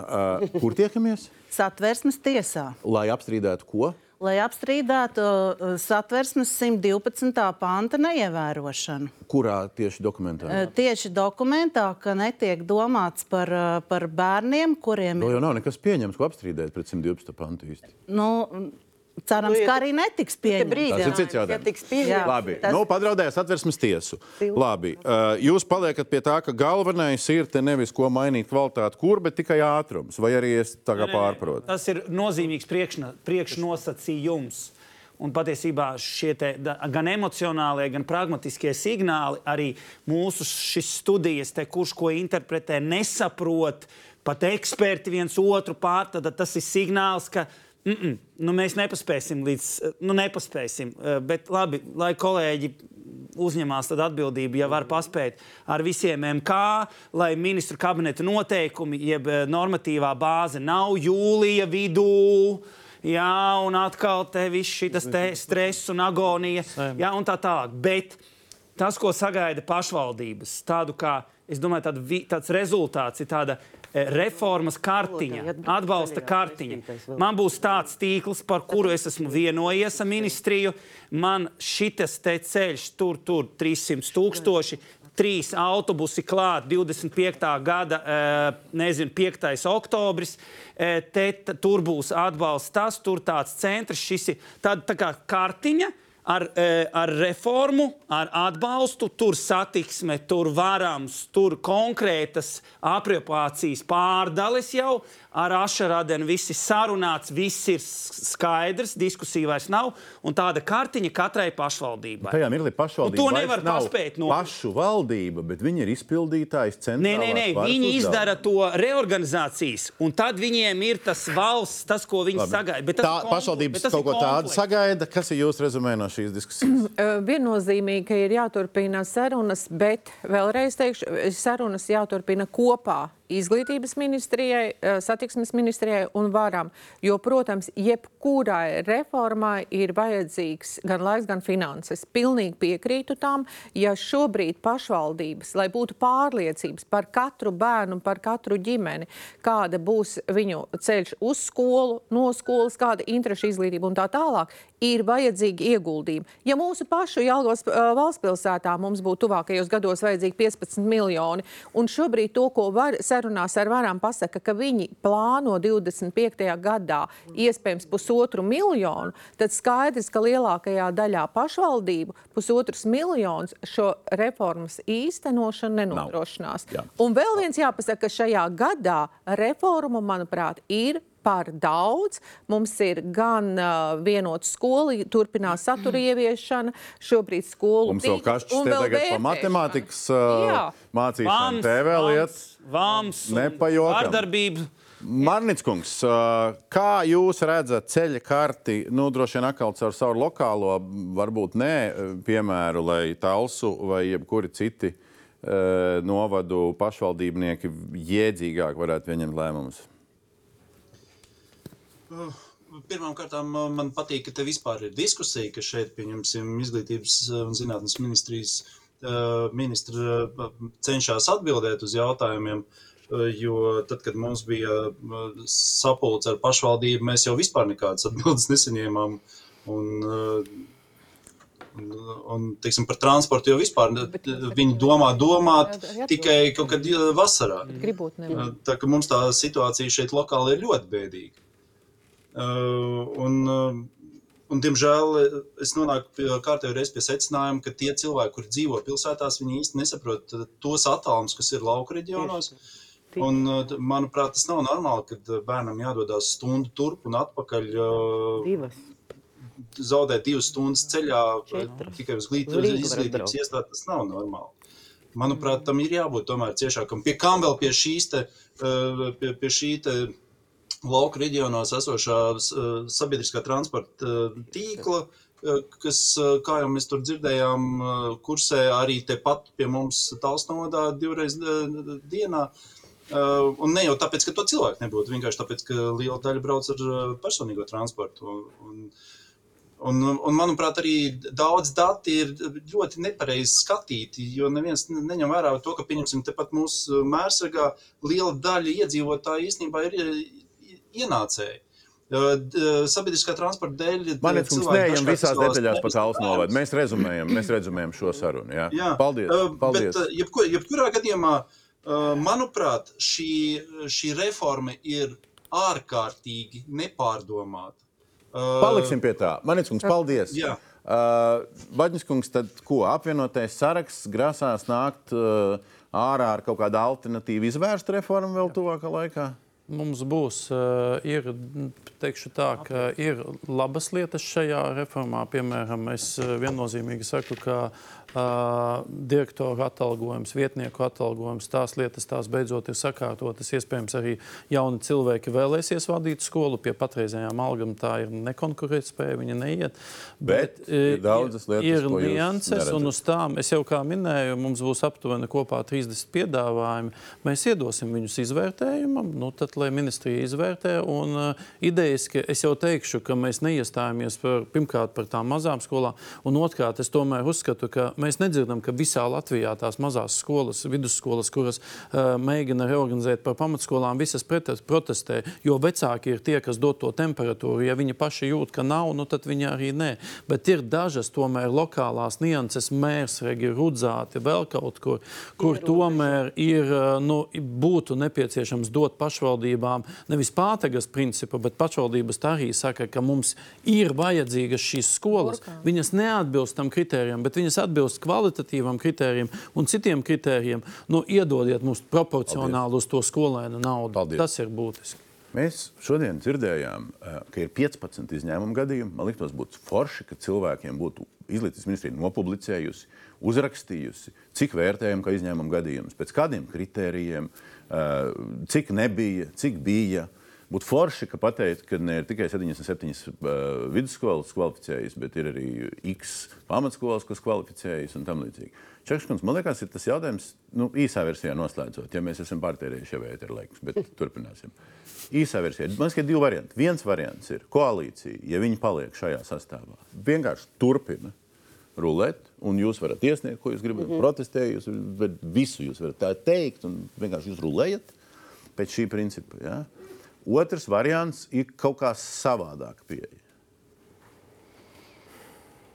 kur tiekamies? Satversmes tiesā. Lai apstrīdētu ko? Lai apstrīdētu uh, satversmes 112. panta neievērošanu. Kurā tieši dokumentā? Uh, Tieši dokumentā, ka netiek domāts par, uh, par bērniem, kuriem To ir. jau nav nekas pieņems, ko apstrīdēt pret 112. pantu īsti. Nu, cerams, Nu, ja ka arī netiks Te pieņemts. Tas ir cits ja jautājums. tiks pieņemts, Labi, tas- nu, padraudējās atversmes tiesu. Labi, uh, jūs paliekat pie tā, ka galvenais ir te nevis ko mainīt kvalitāti, kur, bet tikai ātrums. Vai arī es tā kā pārprotu? Tas ir nozīmīgs priekšna- priekšnosacījums. Un patiesībā šie te, gan emocionālie, gan pragmatiskie signāli arī mūsu šīs studijas, te, kurš ko interpretē, nesaprot, pat eksperti viens otru pār, tad tas ir signāls, ka mm -mm, nu, mēs nepaspēsim līdz, nu, nepaspēsim. Eh, Bet labi, lai kolēģi uzņemās atbildību, ja var paspēt ar visiem MK, lai ministru kabineta noteikumi, jeb eh, normatīvā bāze nav jūlija vidū. Jā, un atkal te viss šis [laughs] stress un agonija, jā, un tā tālāk. Bet tas, ko sagaida pašvaldības, tādu kā, es domāju, tāda, vi- tāds rezultāts ir tāda eh, reformas kartiņa, atbalsta kartiņa. Man būs tāds tīkls, par kuru es esmu vienojies ar ministriju. Man šitas te ceļš, tur, tur 300 tūkstoši. Trīs autobusi klāt, 25. gada, eh, nezinu, 5. oktobris. Eh, Te, tur būs atbalsts, tas, tur tāds centrs. Šis ir tāda tā kā kartiņa ar, eh, ar reformu, ar atbalstu. Tur satiksme, tur varams, tur konkrētas apropriācijas pārdales jau ar ašarādeni. Viss ir sarunāts, viss ir skaidrs, diskusija vairs nav. Un tāda kartiņa katrai pašvaldībai. Tajā mirklī pašvaldība Un to nevar paspēt no- Pašu valdība, bet viņi ir izpildītājs Nē, centrālās nē, nē, varas viņi uzdevumi. izdara to reorganizācijas, un tad viņiem ir tas valsts, tas, ko viņi Labi. sagaida. Bet tas Tā ir konflikts, bet pašvaldības tas kaut ko tādu sagaida. Kas ir jūsu rezumē no šīs diskusijas? [clears throat] Eh, Viennozīmīgi, ka ir jāturpina sarunas, bet vēlreiz teikšu, sarunas jāturpina kopā izglītības ministrijai, eh, satiksmes ministrijai un varam. Jo, protams, jebkurai reformai ir vajadzīgs gan laiks, gan finanses. Pilnīgi piekrītu tam, ja šobrīd pašvaldības, lai būtu pārliecības par katru bērnu, par katru ģimeni, kāda būs viņu ceļš uz skolu, no skolas, kāda interešu izglītība un tā tālāk, ir vajadzīgi ieguldījumi. Ja mūsu pašu Jālgos uh, valstspilsētā mums būtu tuvākajos gados vajadzīgi 15 miljoni, un šobrīd to, ko var, sarunās ar varam pasaka, ka viņi plāno 25. gadā iespējams pusotru miljonu, tad skaidrs, ka lielākajā daļā pašvaldību pusotrs miljonus šo reformas īstenošanu nenodrošinās. Un vēl viens jāpasaka, ka šajā gadā reformu, manuprāt, ir par daudz. Mums ir gan uh, vienota skola, turpinās satura ieviešana, šobrīd skolu Mums tīkls kašķis un te tagad pa vērtēšana. matemātikas uh, mācīšanu. Vāms, Te vēl iet. Vāms, Nepajokam. Vārdarbība. Marnitskungs, uh, kā jūs redzat ceļa karti, nu, droši vien atkal caur savu lokālo, varbūt ne uh, piemēru, lai Talsu vai jebkuri citi uh, novadu pašvaldībnieki jēdzīgāk varētu pieņemt lēmumus? Pirmkārt, man patīk, ka te vispār ir diskusija, ka šeit, pieņemsim, izglītības un zinātnes ministrijas eh, ministra eh, cenšas atbildēt uz jautājumiem. eh, Jo tad, kad mums bija eh, sapulce ar pašvaldību, mēs jau vispār nekādas atbildes nesaņēmām. Un, eh, un, un teiksim, par transportu jau vispār ne- viņi domā domāt tikai kaut kad eh, vasarā. Tā ka mums tā situācija šeit lokāli ir ļoti bēdīga. Uh, un, uh, un, diemžēl es nonāku pie kārtējo reizi pie secinājuma, ka tie cilvēki, kuri dzīvo pilsētās, viņi īsti nesaprot tos attālumus, kas ir lauka reģionos. Un, uh, t- manuprāt, tas nav normāli, kad bērnam jādodas stundu turp un atpakaļ. Divas. Zaudēt divas stundas ceļā Četras. tikai uz izglītības iestādi. Tas nav normāli. Manuprāt, tam ir jābūt tomēr ciešākam. Pie kam vēl pie šīs te, pie, pie šī te lauka reģionos esošā uh, sabiedriskā transporta uh, tīkla, uh, kas, kā jau mēs tur dzirdējām, kursē arī tepat pie mums Talsnodā divreiz dienā. Un ne jau tāpēc, ka to cilvēku nebūtu, vienkārši tāpēc, ka liela daļa brauc ar personīgo transportu. Un, un, Un, manuprāt, arī daudz dati ir ļoti nepareizi skatīti, jo neviens ne- neņem vērā to, ka, pieņemsim, tepat mūsu mērsagā liela daļa iedzīvotāju īstenībā ir ienācēji. Sabiedriskā transporta dēļ. Man ir cilvēki kungs, neejam visās detaļās pa nevis tālu lēmumus. novadu. Mēs rezumējam, mēs rezumējam šo sarunu. Jā. Jā, Paldies. paldies. Bet, jebkur, jebkurā gadījumā, manuprāt, šī, šī reforma ir ārkārtīgi nepārdomāta. Paliksim pie tā. Manits kungs, paldies. Jā. Uh, Vaģis kungs, tad ko apvienotais saraksts grasās nākt uh, ārā ar kaut kādu alternatīvu izvērstu reformu vēl tuvākā laikā? Mums būs, uh, ir, teikšu tā, ka ir labas lietas šajā reformā. Piemēram, es uh, viennozīmīgi saku, ka uh, direktoru atalgojums, vietnieku atalgojums, tās lietas, tās beidzot ir sakārtotas. Iespējams, arī jauni cilvēki vēlēsies vadīt skolu. Pie patreizējām algām tā ir nekonkurētspēja, viņa neiet. Bet ir daudzas lietas, ir nianses, un uz tām es jau kā minēju, mums būs aptuveni kopā 30 piedāvājumi. Mēs iedosim viņus izvērtējumam, nu, tad, lai ministrija izvērtē. Un, uh, idejas, ka es jau teikšu, ka mēs neiestājāmies par, pirmkārt par tām mazām skolām, un otrkārt es tomēr uzskatu, ka mēs nedzirdam, ka visā Latvijā tās mazās skolas, vidusskolas, kuras uh, mēģina reorganizēt par pamatskolām, visas pret, protestē, jo vecāki ir tie, kas dod to temperatūru. Ja viņi paši jūt, ka nav, nu, tad viņi arī nē. Bet ir dažas tomēr lokālās nianses, mērsregi, rudzāti, vēl kaut kur, kur tomēr ir, uh, nu, būtu nepieciešams dot pašvaldībām nevis pātagas principu, bet pašvaldības arī saka, ka mums ir vajadzīgas šīs skolas. Viņas neatbilst tam kritērijam, bet viņas atbilst kvalitatīvam kritērijam un citiem kritērijiem. Nu, iedodiet mums proporcionāli uz to skolēnu naudu. Paldies. Tas ir būtiski. Mēs šodien dzirdējām, eh, ka ir 15 izņēmumu gadījumi. Man liekas, būtu forši, ka cilvēkiem būtu izglītības ministrija nopublicējusi, uzrakstījusi, cik vērtējam, ka izņēmumu gadījumus, pēc kādiem kritērijiem, eh, cik nebija, cik bija. Būtu forši, ka pateikt, ka ne ir tikai 77 uh, vidusskolas kvalificējas, bet ir arī X pamatskolas, kas kvalificējas un tam līdzīgi. Čakškundze, man liekas, ir tas jautājums, nu, īsā versijā noslēdzot, ja mēs esam pārtērējuši jau ēteru laikus, bet [laughs] turpināsim. Īsā versijā. Man liekas, ka ir divi varianti. Viens variants ir koalīcija, ja viņi paliek šajā sastāvā. Vienkārši turpina rulēt, un jūs varat iesniegt, ko jūs gribat, mm -hmm. protestēt, jūs varat visu jūs varat tā teikt, un vienkārši jūs rulējat pēc šī principa. Ja? Otrs variants ir kaut kā savādāka pieeja.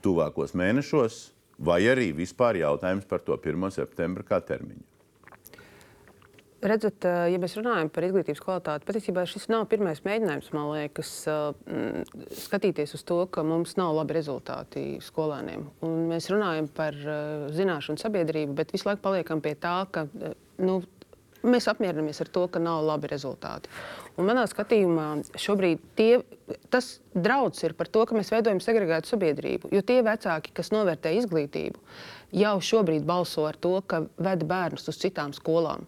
Tuvākos mēnešos, vai arī vispār jautājums par to 1. septembra kā termiņu. Redzat, eh, ja mēs runājam par izglītības kvalitāti, patiesībā šis nav pirmais mēģinājums, man liekas, eh, mm, skatīties uz to, ka mums nav labi rezultāti skolēniem. Un mēs runājam par eh, zināšanu sabiedrību, bet visu laiku paliekam pie tā, ka nu, mēs apmierinamies ar to, ka nav labi rezultāti. Un manā skatījumā šobrīd tie, tas draudz ir par to, ka mēs veidojam segregētu sabiedrību. Jo tie vecāki, kas novērtē izglītību, jau šobrīd balso ar to, ka ved bērnus uz citām skolām.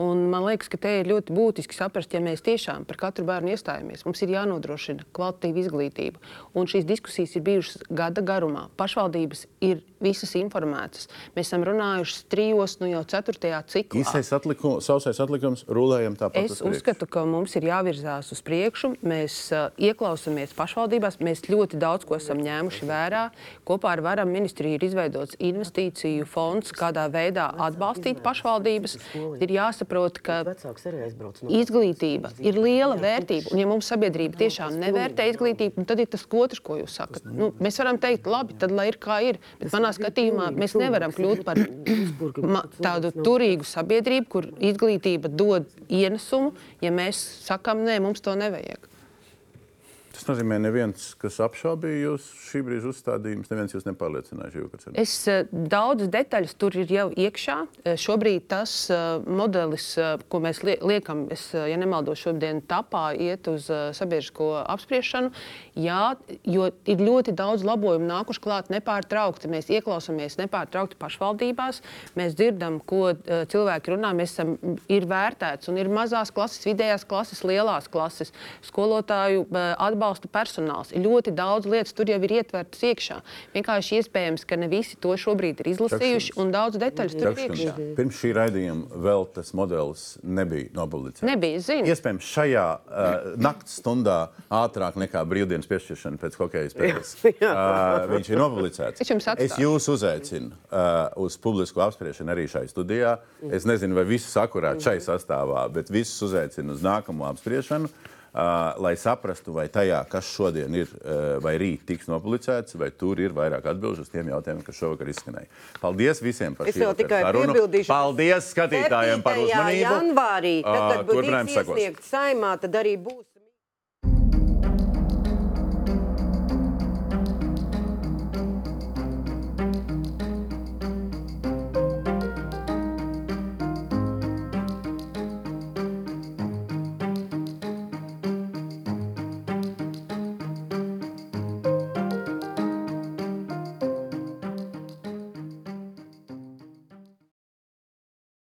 Un man liekas, ka te ir ļoti būtiski saprast, ja mēs tiešām par katru bērnu iestājamies, mums ir jānodrošina kvalitatīva izglītība. Un šīs diskusijas ir bijušas gada garumā. Pašvaldības ir visas informētas. Mēs esam runājuši trijos, nu jau ceturtajā ciklā. Īsais atlikums, sausais atlikums, rulējam tāpat. Es uzskatu, ka mums ir jāvirzās uz priekšu. Mēs uh, ieklausāmies pašvaldībās, mēs ļoti daudz ko esam ņēmuši vērā. Kopā ar Varam ministriju ir izveidots investīciju fonds, kādā veidā atbalstīt pašvaldības. Ir jāsaprot, ka izglītība ir liela vērtība. Un, ja mums sabiedrība tiešām nevērtē izglītību, tad ir tas otrs, ko jūs sakat. Nu, mēs varam teikt, labi, tad lai ir kā ir. Bet manā skatījumā mēs nevaram kļūt par [clears throat] tādu turīgu sabiedrību, kur izglītība dod ienesumu, ja mēs sakām, nē, mums to nevajag. Tas nozīmē, ka neviens, kas apšaubīja jūsu šī brīža uzstādījumus, neviens jūs nepārliecināja. Jūkas, Es eh, daudzas detaļas tur ir jau iekšā. Eh, Šobrīd tas eh, modelis, ko mēs lie- liekam, es, ja nemaldos, šodien tapā iet uz sabiedrisko apspriešanu. Jā, jo ir ļoti daudz labojumu nākuši klāt nepārtraukti. Mēs ieklausāmies nepārtraukti pašvaldībās. Mēs dzirdam, ko cilvēki runā. Mēs esam, ir vērtēts un ir mazās klases, vidējās klases, lielās klases, skolotāju eh, atbalsta personāls. Ir ļoti daudz lietas, tur jau ir ietvertas iekšā. Vienkārši iespējams, ka ne visi to šobrīd ir izlasījuši, un daudz detaļas tur ir iekšā. Pirms šī raidījuma vēl tas modelis nebija nopublicēts. Nebija, zinu. Iespējams, šajā uh, naktas stundā ātrāk nekā brīvdienas piešķiršana pēc hokeja [laughs] spēles. Uh, viņš ir nopublicēts. Es es jūs uzaicinu uh, uz publisku apspriešanu arī šai studijā. Es nezinu, vai visus akurāt šai sastāvā, bet visus uzaicinu uz nākamo apspriešanu. Lai saprastu, vai tajā, kas šodien ir, vai rīt tiks nopublicēts, vai tur ir vairāk atbildžu uz tiem jautājumiem, kas šovakar izskanēja. Paldies visiem par tikai sarunu. Paldies skatītājiem par 7. uzmanību. janvārī, tad, kad būs iesniegts saimā, tad arī būs.